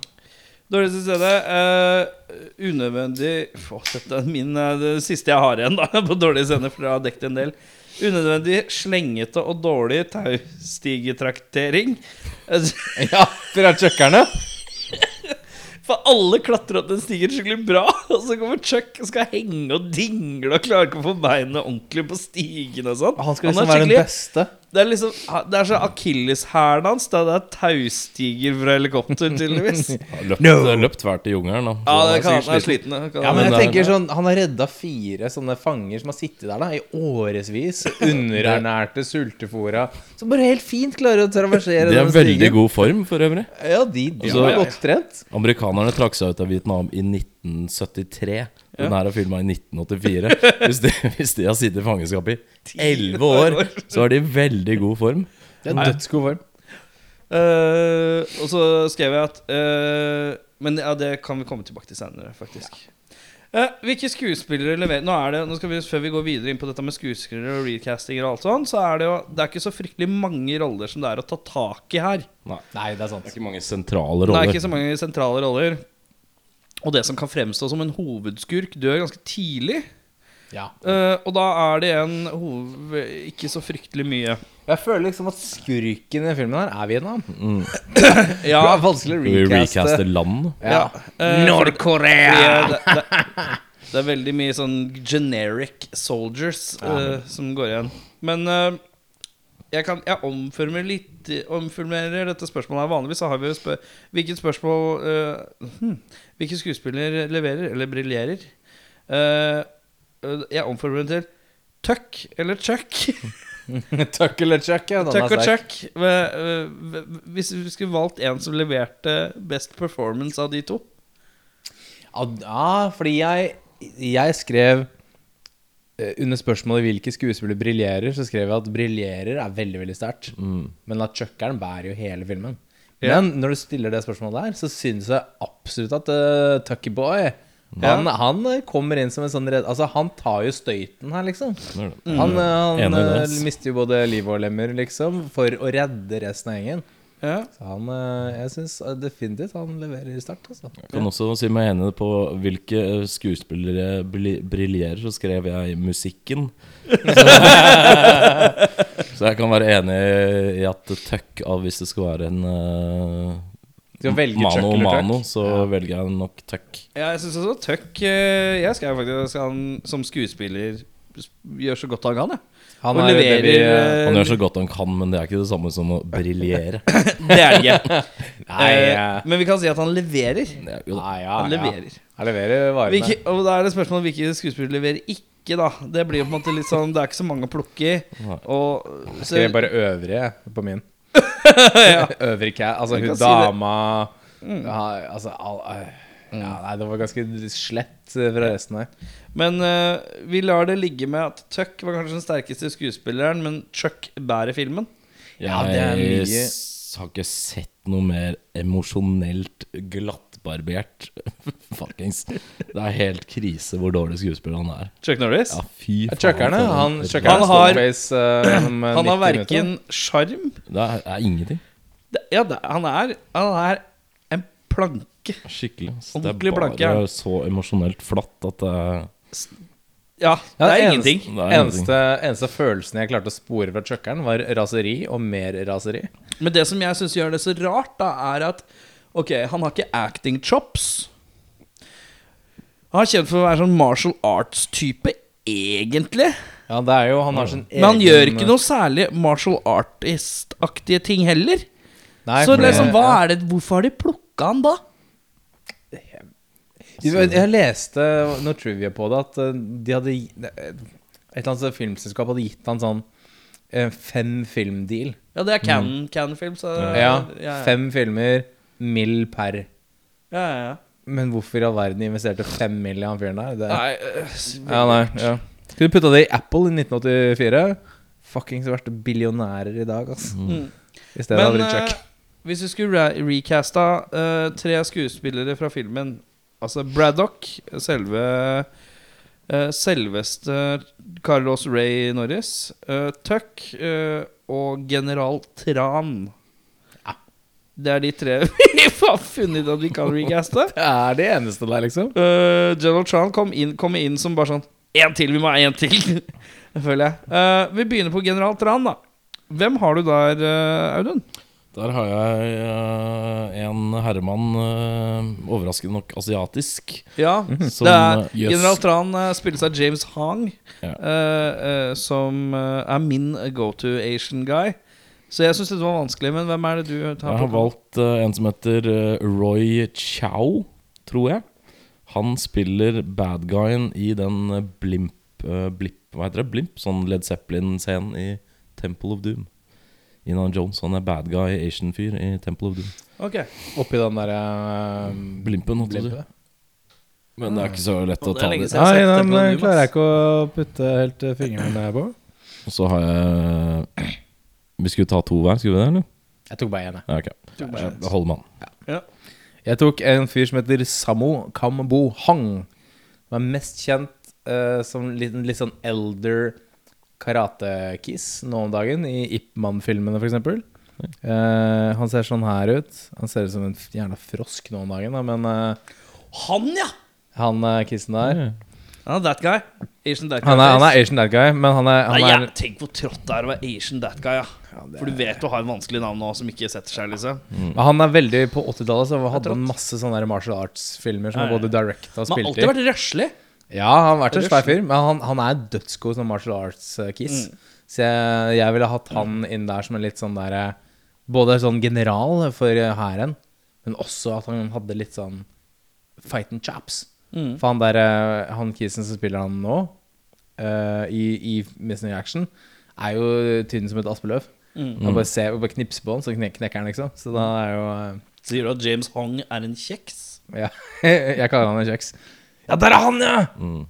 Dårligste stedet. Uh, unødvendig Få, dette er min, eh, det siste jeg har igjen da [LAUGHS] på dårlige scener, for jeg har dekket en del. Unødvendig slengete og dårlig taustigetraktering. [LAUGHS] Ja, piratchuckerne. For alle klatrer opp den stigen skikkelig bra, [LAUGHS] og så kommer Chuck og skal henge og dingle og klarer ikke å få beina ordentlig på stigen og sånn. Han skal liksom liksom være den beste. Det er liksom Det er så akilleshælen hans. Det er taustiger fra helikopter, tydeligvis. [LAUGHS] Løpt, løpt hvert i jungelen, da. Ja, det kan han er er sliten. Ja, men jeg er- tenker sånn Han har redda fire sånne fanger som har sittet der da i årevis. [COUGHS] Underernærte, sultefora. Som bare helt fint klarer å traversere De er veldig god form, for øvrig. Ja, de, de Altså- er godt trent. Amerikanerne trakk seg ut av Vietnam i 1973. Den her er filma i 1984. Hvis de, [LAUGHS] hvis de har sittet i fangenskap i 11 år, så er de i veldig god form. Det er en dødsgod form. Uh, og så skrev jeg at uh, Men ja, det kan vi komme tilbake til senere, faktisk. Uh, hvilke skuespillere leverer Nå er det, nå skal vi, Før vi går videre inn på dette med skuespillere og recastinger, og alt sånt, Så er det jo Det er ikke så fryktelig mange roller som det er å ta tak i her. Nei, Nei, det er sant. det er ikke mange sentrale Det er ikke så mange sentrale roller. Og det som kan fremstå som en hovedskurk, dør ganske tidlig. Ja. Uh, og da er det en hoved... Ikke så fryktelig mye. Jeg føler liksom at skurken i filmen her er Vietnam. [COUGHS] Ja, det er vanskelig å recaste. recaste land? Ja. Uh, Nord-Korea! Det, [LAUGHS] det, det er veldig mye sånn generic soldiers eh, som går igjen. Men jeg, kan, jeg omformulerer litt Omformulerer dette spørsmålet. Vanligvis har vi jo spør Hvilket spørsmål uh, hmm, Hvilken skuespiller leverer eller briljerer? Uh, jeg omformulerer til Tuck eller Chuck. [LAUGHS] Tuck eller Chuck, ja. Tuck og. Chuck. Hvis vi skulle valgt en som leverte best performance av de to Ja, Ja, fordi jeg, jeg skrev Under spørsmålet 'hvilke skuespillere briljerer', så skrev jeg at 'briljerer' er veldig veldig sterkt. Men at chuckeren bærer jo hele filmen. Ja. Men når du stiller det spørsmålet der, så syns jeg absolutt at uh, Tucky Boy han, han eh, kommer inn som en sånn redd... Altså, han tar jo støyten her, liksom. Er. Han, eh, han eh, mister jo både liv og lemmer, liksom, for å redde resten av gjengen. Ja. Så han, eh, jeg syns definitivt han leverer sterkt, altså. Jeg kan også si meg enig på hvilke eh, skuespillere briljerer, så skrev jeg musikken. Så, [LAUGHS] så jeg kan være enig i at Tuck av hvis det skal være en uh, mano Tuck? mano, så velger jeg nok Tuck. Ja, jeg syns også Tuck eh, Jeg skrev faktisk at han som skuespiller gjør så godt han kan. Jeg. Han er leverer, vi, eh, Han gjør så godt han kan, men det er ikke det samme som å briljere. [COUGHS] Det er det ikke. [COUGHS] Nei, Eh, eh, Men vi kan si at han leverer. Er Nei, ja, Han ja. leverer. Han leverer varene. Hvilke, og da er det spørsmålet hvilke skuespillere leverer ikke, da. Det blir jo på en måte litt sånn Det er ikke så mange å plukke i. Og Jeg så, skrev bare øvrige på min. [LAUGHS] ja. Øvrig cat. Altså Jeg hun dama si mm. ja, Altså all, øh, ja, Nei, det var ganske slett fra resten her. Men uh, vi lar det ligge med at Tuck var kanskje den sterkeste skuespilleren, men Chuck bærer filmen. Ja, det er mye- har ikke sett noe mer emosjonelt glattbarbert [LAUGHS] Fuckings. Det er helt krise hvor dårlig skuespiller han er. Chuck Norris. Ja, fy faen. Chuckerne, han, chuckerne [CLEARS THROAT] Han har- eh, eh, Han har 90 verken sjarm Det er, er ingenting. det- Ja, det, han, er, han er en planke. Skikkelig. Ordentlig planke. Det er bare så emosjonelt flatt at det er Ja, det er ingenting. det er ingenting. Eneste, eneste følelsen jeg klarte å spore fra chuckeren, var raseri og mer raseri. Men det som jeg syns gjør det så rart, da, er at Ok, han har ikke acting chops. Han er kjent for å være sånn martial arts-type, egentlig. Ja, det er jo Han har sin egen Men han gjør ikke noe særlig martial artist-aktige ting heller. Nei, så det- liksom, hva er det, hvorfor har de plukka han da? Jeg leste noe trivia på det, at eh, de hadde Et eller annet filmselskap hadde gitt han sånn eh, fem film-deal. Ja, det er Can, Can-film. Så Ja, Fem filmer, mill per. ja, ja, ja. Men hvorfor i all verden investerte fem mill i han fyren der? Det, Nei, uh, ja, nei, ja. Skulle putta det i Apple i 1984? Fuckings vært billionærer i dag, altså. Mm. I stedet Men det Chuck. Uh, hvis vi skulle re recasta uh, tre skuespillere fra filmen Altså Braddock, selve eh, Selveste Carlos Ray Norris, eh, Tuck eh, og general Tran. Det er de tre [LAUGHS] vi har funnet at vi kan regaste. [LAUGHS] Det er det eneste der, liksom. Uh, general Tran kom inn, kom inn som bare sånn En til, vi må ha en til, [LAUGHS] føler jeg. Uh, vi begynner på General Tran, da. Hvem har du der, Audun? Der har jeg uh, en herremann, uh, overraskende nok asiatisk. Ja, Som, det er yes. jøss. General Tran uh, spilles av James Hong, eh, eh, som eh, er min go to Asian guy. Så jeg syns det var vanskelig, men hvem er det du tar Jeg har valgt eh, en som heter eh, Roy Chow, tror jeg. Han spiller bad guyen i den eh, blimp, eh, blip, Hva heter det? Blimp? Sånn Led Zeppelin-scenen i Temple of Doom. Inan Jones. Han er bad guy Asian-fyr i Temple of Doom. Ok, Oppi den derre uh, Blimpen, holdt jeg på å si. Men det er ikke så lett å ta det. Nei, Jeg den klarer jeg ikke å putte helt eh, fingrene på. Og så har jeg [CLEARS THROAT] Vi skulle ta to hver, skulle vi det, eller? Jeg tok bare én, jeg. Ja, ok. Jeg holder med han. Jeg tok en fyr som heter Samo Kambo Hang. Som er mest kjent uh, som litt, litt sånn elder karate-kiss nå om dagen, i Ip Man-filmene f.eks. Uh, han ser sånn her ut. Han ser ut som en jævla frosk nå om dagen, da, men uh, Han, ja! han uh, kissen der Han er that guy. Asian that guy. han er, han er Asian that guy, men han er, han Nei, er ja, tenk hvor trått det er å være Asian that guy, ja. For du vet du har en vanskelig navn nå som ikke setter seg, liksom. mm. Han er veldig På 80-tallet så hadde han masse sånne martial arts-filmer som han både directa og Han har alltid vært røslig. Ja, han har vært en svær fyr, men han, han er dødsgod som martial arts-kiss. Så jeg, jeg ville hatt han inn der som en litt sånn derre Både sånn general for eh, hæren, men også at han hadde litt sånn fighting chaps. Mm. For han der eh, Han kissen som spiller han nå, uh, i, i Missing Action, er jo tynn som et aspeløv. Mm. Bare, ser, bare knipser på han, så knek, knekker han, liksom. Så da er jo uh, Sier du at James Hong er en kjeks? Ja. [LAUGHS] jeg kaller han en kjeks. Ja, der er han, ja!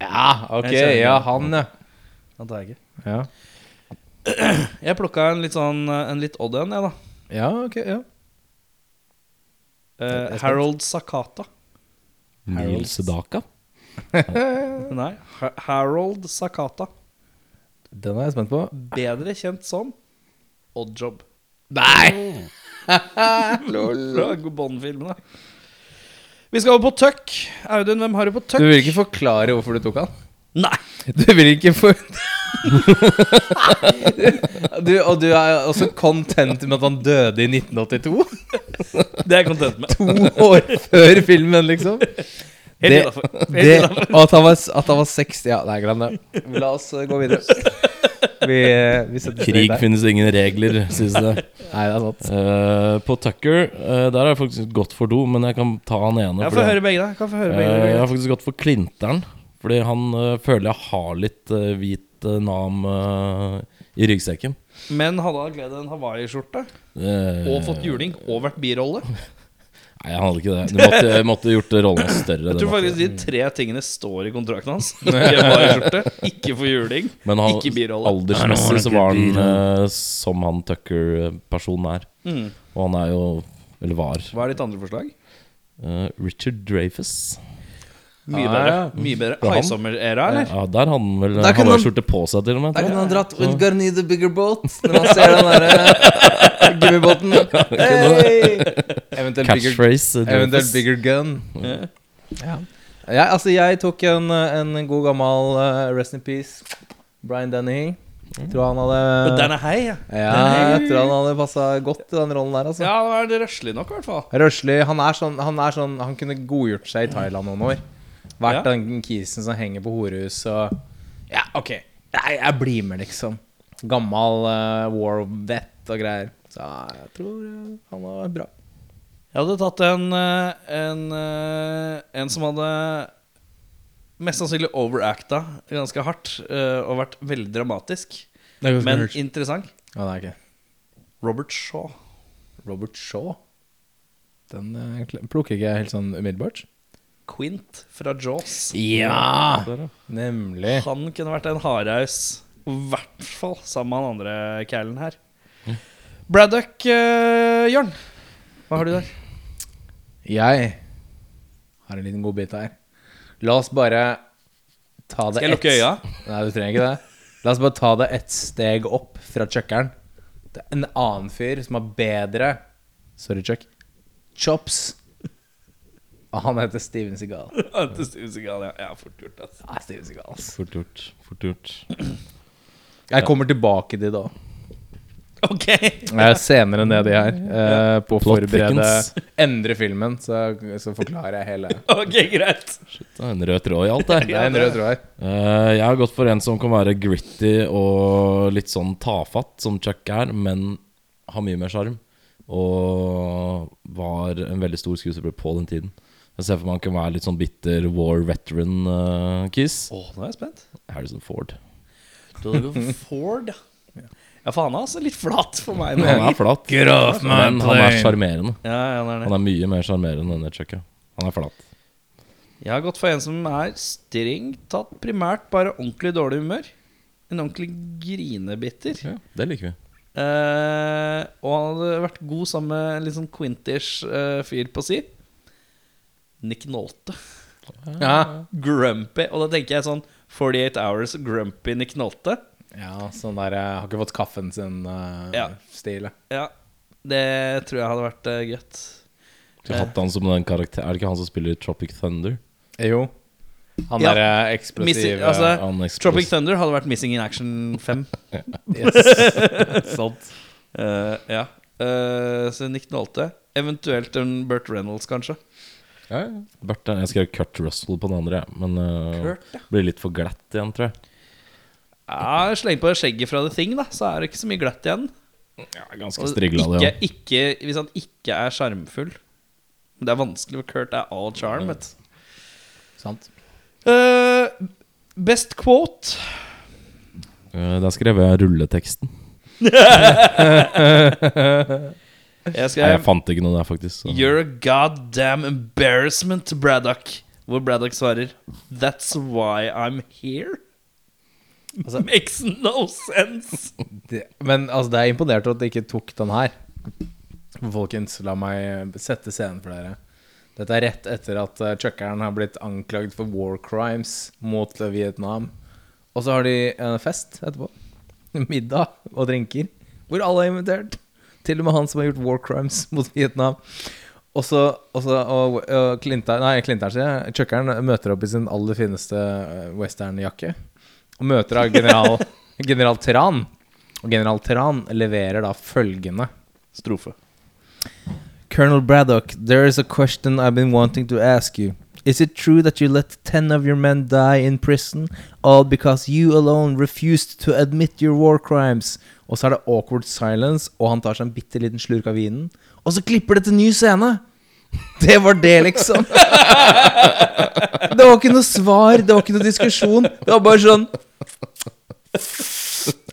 Ja, ok. Ja, han, ja. Han tar jeg ikke. Ja, [CLEARS THROAT] Jeg plukka en litt sånn En litt odd en, jeg, da. ja ok. ja Eh. Harold Sakata. Neil Sedaka. [LAUGHS] Nei, Ha Harold Sakata. Den er jeg spent på. Bedre kjent som Oddjob. Nei! [LAUGHS] Fra Bond-filmene. Vi skal over på Tuck. Audun, hvem har du på Tuck? Du vil ikke forklare hvorfor du tok han? Nei! Du vil ikke for... [LAUGHS] du, og du er også content med at han døde i 1982? Det er jeg content med. To år før filmen, liksom? Helt innafor. Og at han, var, at han var 60 Ja, nei, glem det. La oss uh, gå videre. Vi, uh, vi Krig finnes ingen regler, sies det. Nei, det er sant. Uh, på Tucker, uh, der har jeg faktisk gått for do, men jeg kan ta han ene. Jeg får høre begge, da. Kan få høre begge, uh, jeg har faktisk gått for Klinteren. Fordi han eh, føler jeg har litt eh, hvit eh, nam eh, i ryggsekken. Men hadde han gledd en hawaiiskjorte Eh, og fått juling og vært birolle? Nei, han hadde ikke det. Du måtte, [LAUGHS] måtte gjort rollen hans større. Jeg tror faktisk de tre tingene står i kontrakten hans. [LAUGHS] Ikke hawaiiskjorte, ikke få juling, Men han, ikke birolle. aldersmessig så var han uh, som han Tucker-personen er. Mm. Og han er jo Eller var. Hva er ditt andre forslag? Uh, Richard Dreyfus. Mye Ah, bedre. Mye bedre For han? Haisommer-æra, eller? Ja, der hadde han vel Der han- skjorte på seg, til og med. Der kunne han dratt gonna need a bigger boat Når han ser den derre [LAUGHS] gummibåten. [LAUGHS] Hey! Eventuelt bigger, Catchphrase. eh, eventuelt bigger gun. Ja. ja, altså jeg tok en, en god gammel uh, Rest in peace Brian Denny. Tror han hadde Men den er hei, ja. Ja, jeg tror han hadde passa godt i den rollen der. Altså. Ja, han er røslig nok, i hvert fall. Røslig. Han er sånn Han, er sånn, han kunne godgjort seg i Thailand noen år. Vært Ja. den kisen som henger på horehus og Ja, OK. Nei, jeg blir med, liksom. Gammal uh, war vet og greier. Så jeg tror eh, han var bra. Jeg hadde tatt en, eh, en, eh, en som hadde mest sannsynlig overacta ganske hardt og vært veldig dramatisk, men interessant. Ja, det er ikke Robert Shaw. Robert Shaw. Den plukker ikke jeg helt sånn umiddelbart. Quint fra Jaws. Ja! Ja. Nemlig. Han kunne vært en hardhaus, i hvert fall sammen med han andre callen her. Braddock, uh, Jørn. Hva har du der? Jeg har en liten godbit her. La oss bare ta det Skal jeg lukke øya? Nei, du trenger ikke det. La oss bare ta det ett steg opp fra chuckeren. Det er en annen fyr som har bedre Sorry, Chuck. Chops. Han heter Steven Seagal. [LAUGHS] Han heter Steven Seagal, ja. ja, fort gjort, altså. Nei, Steven Segal, altså. Fort gjort. Fort gjort. Jeg kommer tilbake til det da. [LAUGHS] Ok. Er senere nedi her Uh, på å forberede. Endre filmen, så, så forklarer jeg hele [LAUGHS] Ok, greit. Shit, Det er en rød tråd i alt det. [LAUGHS] Det er en rød tråd her. uh, jeg har gått for en som kan være gritty og litt sånn tafatt, som Chuck er, men har mye mer sjarm. Og var en veldig stor skuespiller på den tiden. Jeg ser for meg han kan være litt sånn bitter war veteran-kiss. Å, nå er jeg spent. Harrison Ford. Doug Ford, ja. Ja, faen, altså. Litt flat for meg. Han er flat, men han er sjarmerende. Ja, ja, han er det. Han er mye mer sjarmerende enn Chuck. ja. Han er flat. Jeg har gått for en som er strengt tatt primært bare ordentlig dårlig humør. En ordentlig grinebitter. Ja, det liker vi. Eh, og han hadde vært god sammen med en litt sånn quintish eh, fyr på si. Nick Nolte. Ja. Grumpy. Og da tenker jeg sånn 48 Hours Grumpy Nick Nolte. Ja, sånn der eh, Har ikke fått kaffen sin uh, Ja. Ja, det tror jeg hadde vært uh, godt. Skulle hatt han som den karakter Er det ikke han som spiller i Tropic Thunder? Jo. Han Ja. derre eksplosive altså, Han eksplos- Tropic Thunder hadde vært Missing in Action 5. [LAUGHS] yes. [LAUGHS] Sant. Uh, ja. Uh, så Nick Nolte. Eventuelt en Burt Reynolds, kanskje. Ja, ja. Bert, jeg skrev Kurt Russell på den andre, men uh, Kurt, ja. blir litt for glatt igjen, tror jeg. Ja, Sleng på skjegget fra The Thing, da, så er det ikke så mye glatt igjen. Ja, ganske Og strigla, ikke, det òg. ikke, hvis han ikke er sjarmfull. Det er vanskelig, for Kurt er all charm. vet du. Sant. Uh, best quote. Uh, da skrev jeg rulleteksten. [LAUGHS] Jeg Nei, jeg fant ikke noe der, faktisk. Så. You're a goddamn embarrassment, Braddock. Hvor Braddock svarer That's why I'm here. Altså- [LAUGHS] Makes no sense. Det, men altså, det er imponert at det ikke tok den her. Folkens, la meg sette scenen for dere. Dette er rett etter at uh, chuckeren har blitt anklagd for war crimes mot Vietnam. Og så har de en fest etterpå. [LAUGHS] Middag og drinker. Hvor alle er invitert. Til og med han som har gjort war crimes mot Vietnam. Og så og, så, og, og nei, Clinton sier jeg, Chuckeren møter opp i sin aller fineste uh, westernjakke. Og møter av general, general Tran. Og general Tran leverer da følgende Strofe. Colonel Braddock, there is a question I've been wanting to ask you. Is it true that you let ten of your men die in prison, all because you alone refused to admit your war crimes? Og så er det awkward silence, og han tar seg en bitte liten slurk av vinen. Og så klipper det til ny scene! [LAUGHS] Det var det, liksom. Det var ikke noe svar, det var ikke noe diskusjon. Det var bare sånn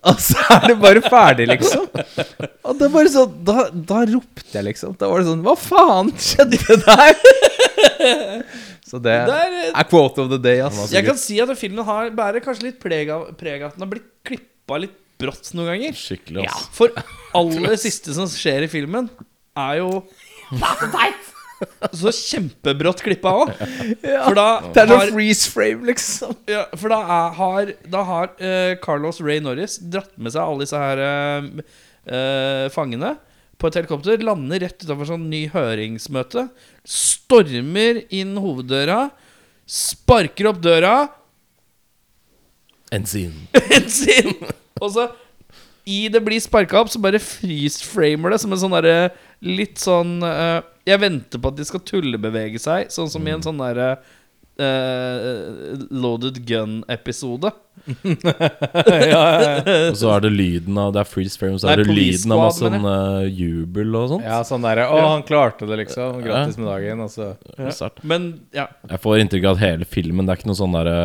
Og så er det bare ferdig, liksom. Og det var bare sånn Da, da ropte jeg, liksom. Da var det sånn Hva faen skjedde der? Så det Det er, eh, er quote of the day, ass. Jeg kan si at filmen har, bærer kanskje litt preg av, preg av at den har blitt klippa litt brått noen ganger. Skikkelig, ass. For aller siste som skjer i filmen, er jo så kjempebrått klippa òg. For da Det er sånn freeze frame, liksom. ja, for da er, har, da har uh, Carlos Ray Norris dratt med seg alle disse her uh, uh, fangene på et helikopter. Lander rett utenfor sånn ny høringsmøte. Stormer inn hoveddøra. Sparker opp døra. En scene. en scene. Og så i det blir sparka opp, så bare freeze-framer det som en sånn derre litt sånn uh, Jeg venter på at de skal tullebevege seg, sånn som i en sånn derre uh, Loaded Gun-episode. [LAUGHS] Og så er det lyden av Det er freeze frame, så Nei, er det lyden av masse sånn uh, jubel og sånt. Ja, sånn derre Å, han klarte det, liksom. Grattis med dagen. Og så Sterkt. Men ja. Jeg får inntrykk av at hele filmen Det er ikke noe sånn derre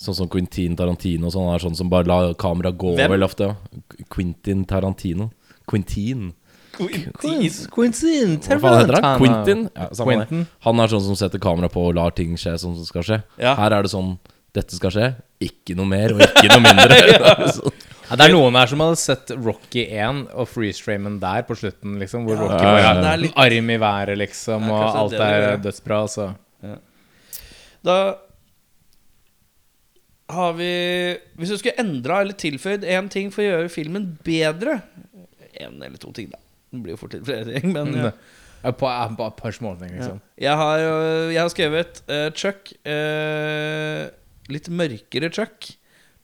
Sånn som Quentin Tarantino og sånn. Er sånn som bare lar kameraet gå Hvem? veldig ofte. Quentin Tarantino. Quentin. Quentin heter han? Quentin? Ja, Quentin. Han er sånn som setter kamera på og lar ting skje som skal skje. Ja. Her er det sånn Dette skal skje. Ikke noe mer og ikke noe mindre. [LAUGHS] ja. Ja, det er noen her som hadde sett Rocky 1 og freeze-framen der på slutten, liksom. Hvor Rocky ja, ja. var litt- arm i været, liksom, Ja, og alt det det er gjør. dødsbra. Så Da har vi Hvis du skulle endra eller tilføyd én ting for å gjøre filmen bedre En eller to ting, da. Det blir jo fort litt flere ting, men ja. Ja, På, på et par småting, liksom. Jeg har, jeg har skrevet uh, Chuck Uh, Litt mørkere Chuck.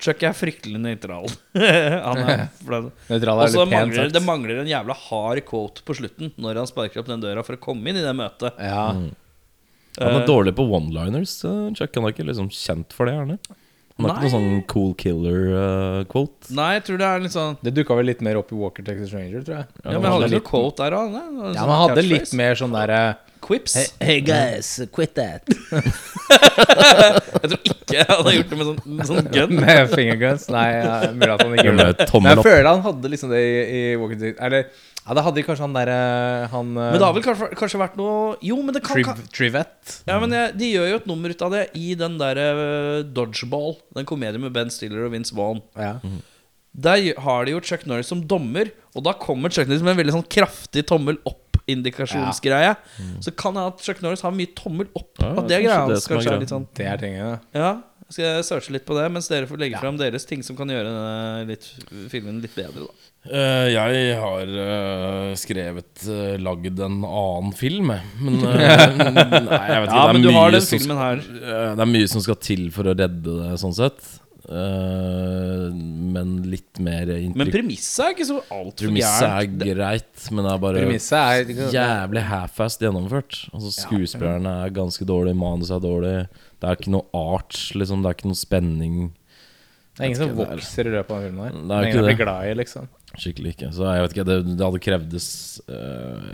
Chuck er fryktelig nøytral. [LAUGHS] Han er. [LAUGHS] Nøytral er så litt pent mangler sagt. det mangler en jævla hard quote på slutten når han sparker opp den døra for å komme inn i det møtet. Ja. Han er uh, dårlig på one-liners. Chuck han er ikke liksom kjent for det, gjerne. Han har ikke noe sånn cool killer-quote. Nei, jeg tror det er litt sånn Det dukka vel litt mer opp i Walker Texas Ranger, tror jeg. Ja, men hadde litt quote der òg. Ja, men han hadde litt mer sånn derre quips. Hey guys, quit that. [LAUGHS] Jeg tror ikke jeg hadde gjort det med sånn, sånn gun. [LAUGHS] Med fingerguns? Nei, ja, mulig at han ikke gjorde det. Men jeg føler han hadde liksom det i, i Walker Texas Eller ja, det hadde kanskje han derre Han eh, Men det har vel kanskje, kanskje vært noe Jo, men det kan, Triv, Trivet. Ja, men jeg, De gjør jo et nummer ut av det i den der øh, Dodgeball. Den komedien med Ben Stiller og Vince Vaughn. Ja. Der har de jo Chuck Norris som dommer, og da kommer Chuck Norris med en veldig sånn kraftig tommel opp-indikasjonsgreie. Så kan det at Chuck Norris har mye tommel opp. Ja, at det er greia hans. er litt sånn Det er tingene. Ja, skal jeg searche litt på det, mens dere får legge Ja. fram deres ting som kan gjøre litt, filmen litt bedre. da Eh, jeg har uh, skrevet uh, lagd en annen film. Men uh, [LAUGHS] Nei, jeg vet ikke. Ja, det, er men du har mye som det er mye som skal til for å redde det, sånn sett. Uh, men litt mer Men inntrykk. premisset er ikke så altfor Premisset er gærent. Greit, men det er bare er jævlig half-fast gjennomført. Altså Skuespillerne er ganske dårlige, manuset er dårlig. Det er ikke noe art, liksom. Det er ikke noe spenning. Det er ingen som er- vokser i løpet av filmen her. Det er ingen blir bli glad i, liksom. Skikkelig ikke. Så jeg vet ikke, det, det hadde krevdes uh,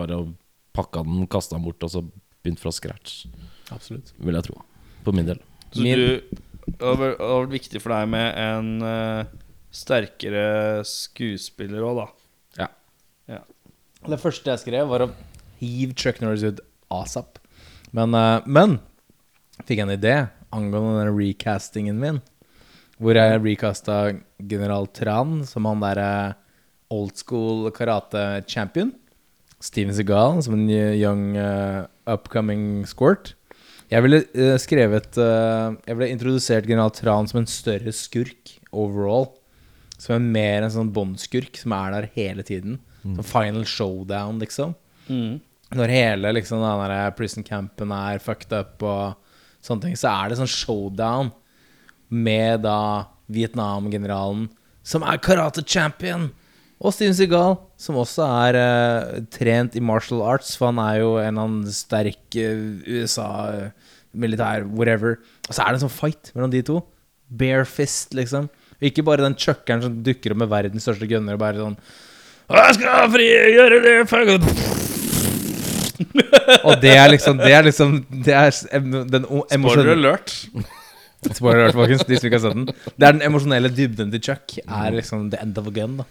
bare å pakke den, kaste den bort og så begynt fra scratch. Absolutt. Vil jeg tro. For min del. Så Min- du det har vært viktig for deg med en uh, sterkere skuespiller òg, da. Ja. Ja. Det første jeg skrev, var å hive Chuck Norris ut asap. Men, uh, men fikk jeg en idé angående den recastingen min. Hvor jeg recasta General Tran som han derre old school karate champion. Steven Seagal som en young uh, upcoming squirt. Jeg ville uh, skrevet uh, Jeg ville introdusert General Tran som en større skurk overall. Som en mer en sånn båndskurk som er der hele tiden. Som final showdown, liksom. Mm. Når hele liksom den der prison campen er fucked up og sånne ting, så er det sånn showdown med da Vietnam-generalen, som er karate champion, og Steven Seagal, som også er uh, trent i martial arts, for han er jo en av sterk USA-militær, whatever. Og så er det en sånn fight mellom de to. Bare fist, liksom. Ikke bare den chuckeren som dukker opp med verdens største gunner og bare sånn Jeg skal frigjøre det fuck og det er liksom Det er liksom Det er den Spoiler alert. Spoiler alert, folkens. De som ikke har sett den. Det er den emosjonelle dybden til Chuck. Er liksom the end of a gun, da.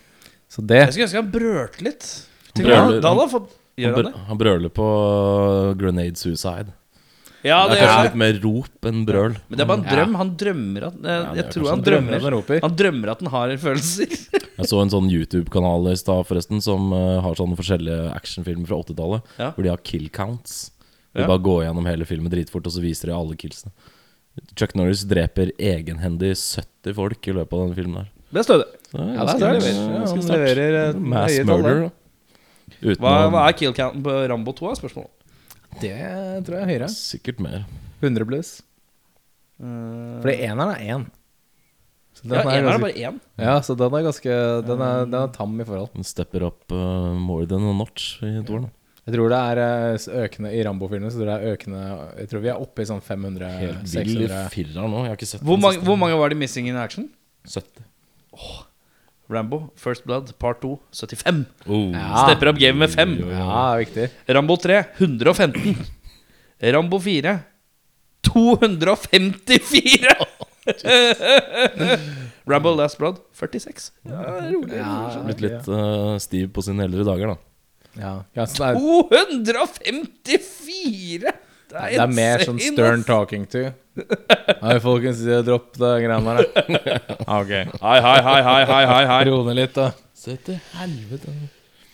Så det Jeg skulle ønske han brølte litt. Tenk, Brøler. Da hadde han fått Han, Gjør han br det? han brøler på Grenade Suicide. Ja, Det det er kanskje litt mer rop enn brøl. Men det er bare en drøm. Han drømmer at Jeg, Jeg tror han drømmer drømmer han roper. Han drømmer at han har følelser. [LAUGHS] Jeg så en sånn YouTube-kanal i stad forresten som uh, har sånne forskjellige actionfilmer fra 80-tallet. Ja. Hvor de har kill counts. De Ja. bare går gjennom hele filmen dritfort, og så viser de alle killsene. Chuck Norris dreper egenhendig 70 folk i løpet av denne filmen. her Det er stødig. Ja, det er sterkt. Ja, han leverer, eh, Mass murder. Uten Hva, hva er kill counten på Rambo 2? er spørsmålet. Det tror jeg er høyere. Sikkert mer. 100 pluss. Uh, Fordi eneren er én. Så den ja, er en er ganske- bare én. Ja, så den er ganske Den er, den er tam i forhold. Den stepper opp uh, more than a notch i toeren. Jeg tror det er eh, økende i Rambo-filmen. Så tror det er økende Jeg tror vi er oppe i sånn 500 Helt vill 600 firer nå. Jeg har ikke sett Hvor, mange- hvor mange var de missing in action? 70. Rambo, First Blood, Part 2, 75. Oh. Ja. Stepper opp game med 5. Ja, viktig. Rambo 3, 115. Rambo 4, 254. Rambo Last Blood, 46. Ja, rolig. Ja, Blitt litt uh, stiv på sine eldre dager, da. ja. ja så det, er, 254! Det er, det er mer sånn stern talking to. Hei, folkens, dropp det greiene der. [LAUGHS] Ok. Hei, hei, hei, hei, hei, hei, hei. Ro ned litt, da. Se til helvete.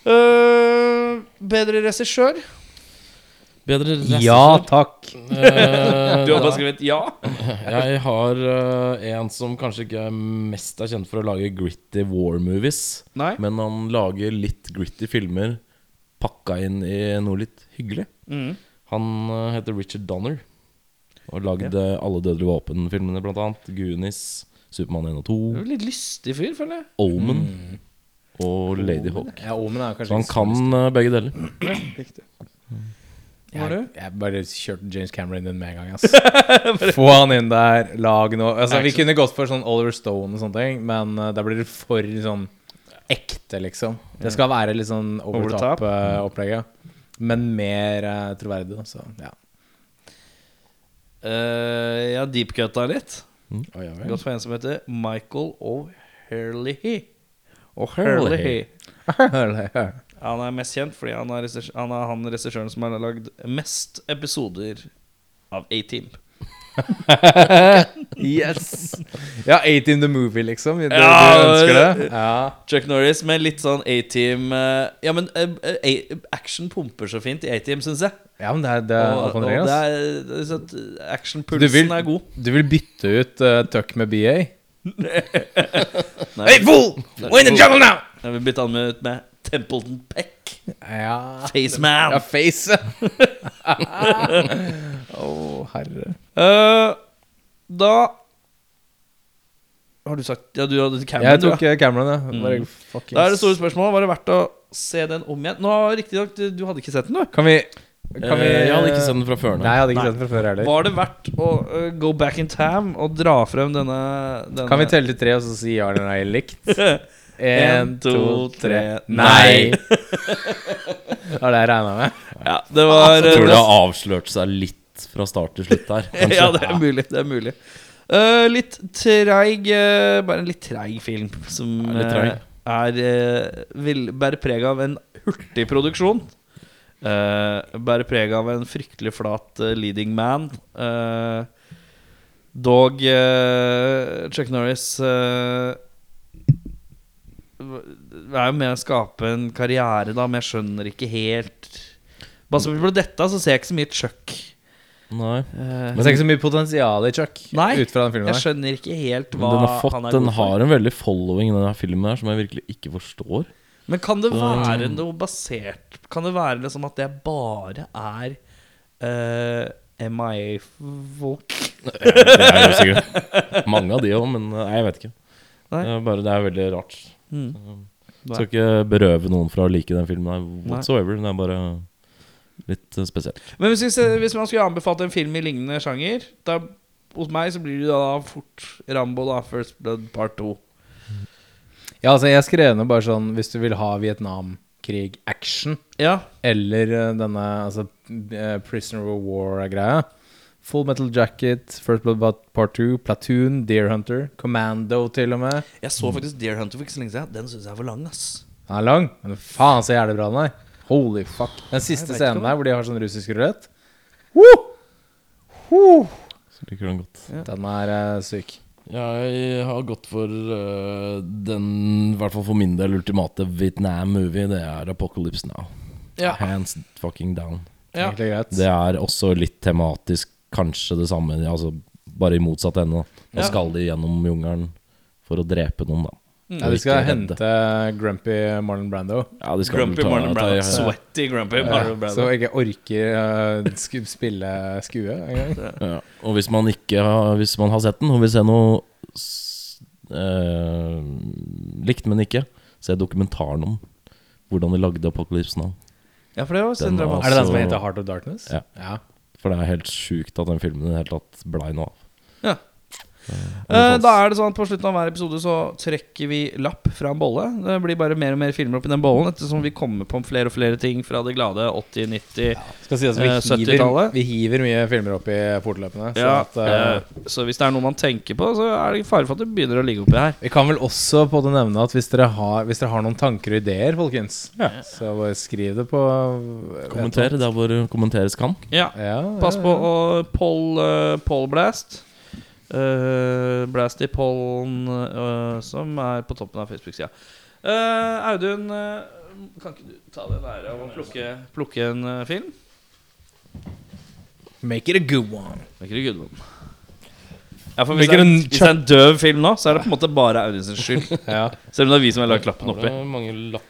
Uh, bedre regissør? Bedre Ja takk. Uh, Du har bare skrevet ja. [LAUGHS] Jeg har uh, en som kanskje ikke er mest er kjent for å lage gritty war movies. Nei. Men han lager litt gritty filmer pakka inn i noe litt hyggelig. Mm. Han heter Richard Donner og lagde alle Dødelige våpen-filmene, blant annet. Goonies, Supermann 1 og 2, Du er Litt lystig fyr, føler jeg. Omen og Lady Hawk. Ja, Omen er kanskje Så han kan lyst. eh, begge deler. [CLEARS THROAT] Riktig. Hva Jeg, du? jeg bare kjørte James Cameron inn med en gang. Altså. [LAUGHS] Få han inn der, lag noe altså, Vi kunne gått for sånn Oliver Stone og sånne ting, men uh, da blir det for sånn ekte, liksom. Det skal være litt sånn over Over the the top. top-opplegget. men mer uh, troverdig. Så ja. Uh, jeg har deepcutta litt. Oi, oi, ja, Gått for en som heter Michael O'Herlihy. O'Herlihy. O'Herlihy. Han er mest kjent fordi han er, han er han regissøren som har lagd mest episoder av A-Team. [LAUGHS] Yes! [LAUGHS] Ja, 18 the movie, liksom. Det, Ja, du ønsker det? Ja. Chuck Norris med litt sånn A-Team eh, Ja, men eh, eh, action pumper så fint i A-Team, syns jeg. ja, men det er, det er Og, og det er, det er sånn actionpulsen er god. Du vil bytte ut uh, Tuck med BA? [LAUGHS] Nei, Hey, fool! We're in the jungle now! Jeg vil bytte han med, ut med Templeton Peck. Ja Faceman. Ja, face. [LAUGHS] Å, herre. Eh, da Har du sagt Ja, du hadde Cameron, Jeg du, tok ja. eh, Cameron, ja. Bare Mm. fuckings Da er det store spørsmålet Var det verdt å se den om igjen. Nå Riktignok, du, du hadde ikke sett den, du. Kan vi, kan vi Eh, jeg hadde ikke sett den fra før. Nei, Nei. jeg hadde ikke Nei. sett den fra før heller. Var det verdt å eh, go back in time og dra frem denne, denne Kan vi telle til tre og så si ja eller nei likt? [LAUGHS] En, to, tre. Nei! [LAUGHS] Det var det jeg regna med. Ja, det var Jeg tror det har avslørt seg litt fra start til slutt der. [LAUGHS] Ja, det er mulig. Det er mulig. Uh, litt treig uh, Bare en litt treig film som Ja, treig. eh, er vil, bærer preg av en hurtig produksjon. Bærer preg av en fryktelig flat leading man. Dog Chuck Norris eh, er jo med å skape en karriere, da, men jeg skjønner ikke helt Bare som på dette, så ser jeg ikke så mye Chuck. Nei. Eh, Men det er ikke så mye potensial i Chuck Nei, ut fra den filmen. Jeg skjønner ikke helt Men hva den har, fått, han er den god for. har en veldig following, denne filmen her, som jeg virkelig ikke forstår. Men kan det være noe basert Kan det være liksom at det bare er uh, MIA-folk? Det er jo sikkert mange av de òg, men nei, jeg vet ikke. Nei. Det er, bare, det er veldig rart. Mm. Skal ikke berøve noen fra å like den filmen her whatsoever. Det er bare litt eh, spesielt. Men hvis, vi hvis man skulle anbefalt en film i lignende sjanger da, Hos meg så blir det da fort Rambo, da. First Blood Part 2. Ja, altså Jeg skrev ned bare sånn Hvis du vil ha Vietnamkrig-action, Ja. eller eh, denne altså, eh, Prisoner of War-greia Full Metal Jacket, First Blood Part 2, Platoon, Deer Hunter, Commando til og med. Jeg så faktisk Deer Hunter for ikke så lenge siden. Den syns jeg er for lang, ass. Den er lang, men faen så jævlig bra den er. Holy fuck. Den siste scenen der hvor de har sånn russisk rulett, Så liker den godt. den er eh, syk. Jeg har gått for eh, den, i hvert fall for min del, ultimate Vietnam-movie. Det er Apocalypse Now. Ja. Hands fucking down. Ja. Egentlig greit. Det er også litt tematisk kanskje det samme, altså bare i motsatt ende. da. Nå Ja. skal de gjennom jungelen for å drepe noen, da. Ja, de skal hente Grumpy Marlon Brando. Ja, de skal Grumpy ta- Marlon ta- Brando. Sweaty Grumpy Marlon Brando. Så jeg ikke orker uh, sk spille skue engang. Ja. Og hvis man ikke har, Hvis man har sett den og vil se noe s- eh, likt, men ikke, se dokumentaren om hvordan de lagde Apocalypse Now. Ja, for det var Den synd var- Er det den som heter Heart of Darkness? Ja. ja. For det er helt sjukt at den filmen i det hele tatt blei noe av. Ja. Eh, Eh, da er det sånn at På slutten av hver episode så trekker vi lapp fra en bolle. Det blir bare mer og mer filmer oppi den bollen, ettersom vi kommer på flere og flere ting fra det glade 80-, 90 ja, si at vi, Eh, hiver, 70-tallet. vi hiver mye filmer opp i fortløpende. Så Ja, at, uh, så hvis det er noe man tenker på, så er det fare for at det begynner å ligge oppi her. vi kan vel også på det nevne at hvis dere har, hvis dere har noen tanker og ideer, folkens, så bare skriv det på Kommenter der hvor kommenteres kan. Ja, Ja, Pass på å uh, Poll uh, poll blast. Uh, blast i pollen uh, som er på toppen av Facebook-sida. Uh, Audun, uh, kan ikke du ta den æra og plukke, plukke en uh, film? Make it a good one. Make it a good one. Ja, for hvis, det er, hvis det er en døv film nå, så er det på en måte bare Audun sin skyld. [LAUGHS] Ja. Selv om det er vi som har lagt lappen oppi.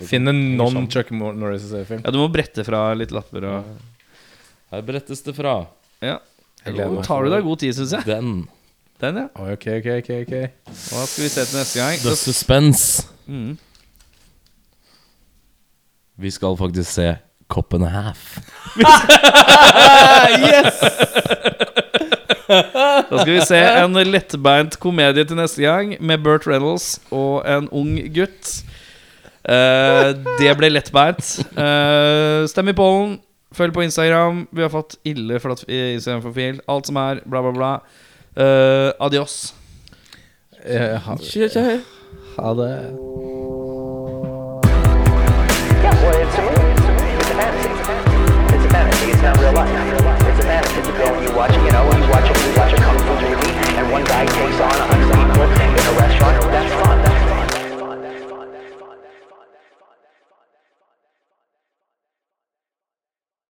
Finn en non-Chuck Norris-film. Ja, du må brette fra litt lapper og Her brettes det fra Ja. Jeg Nå tar du deg god tid, syns jeg. den. Den, ja. Ok, ok, ok, ok Hva skal vi se til neste gang? The Suspense. Mm. Vi skal faktisk se Cop and a Half. [LAUGHS] yes! Da skal vi se en lettbeint komedie til neste gang med Burt Reynolds og en ung gutt. Eh, det ble lettbeint. Uh, stem i pollen. Følg på Instagram. Vi har fått ille flott i- Instagram-profil. Alt som er, bla, bla, bla. Uh, adios. Eh, ha, det. ha det. It's a fantasy. It's not real life. It's a fantasy. You go and you watch, you know, you watch a, you watch a kung fu movie, and one guy takes on a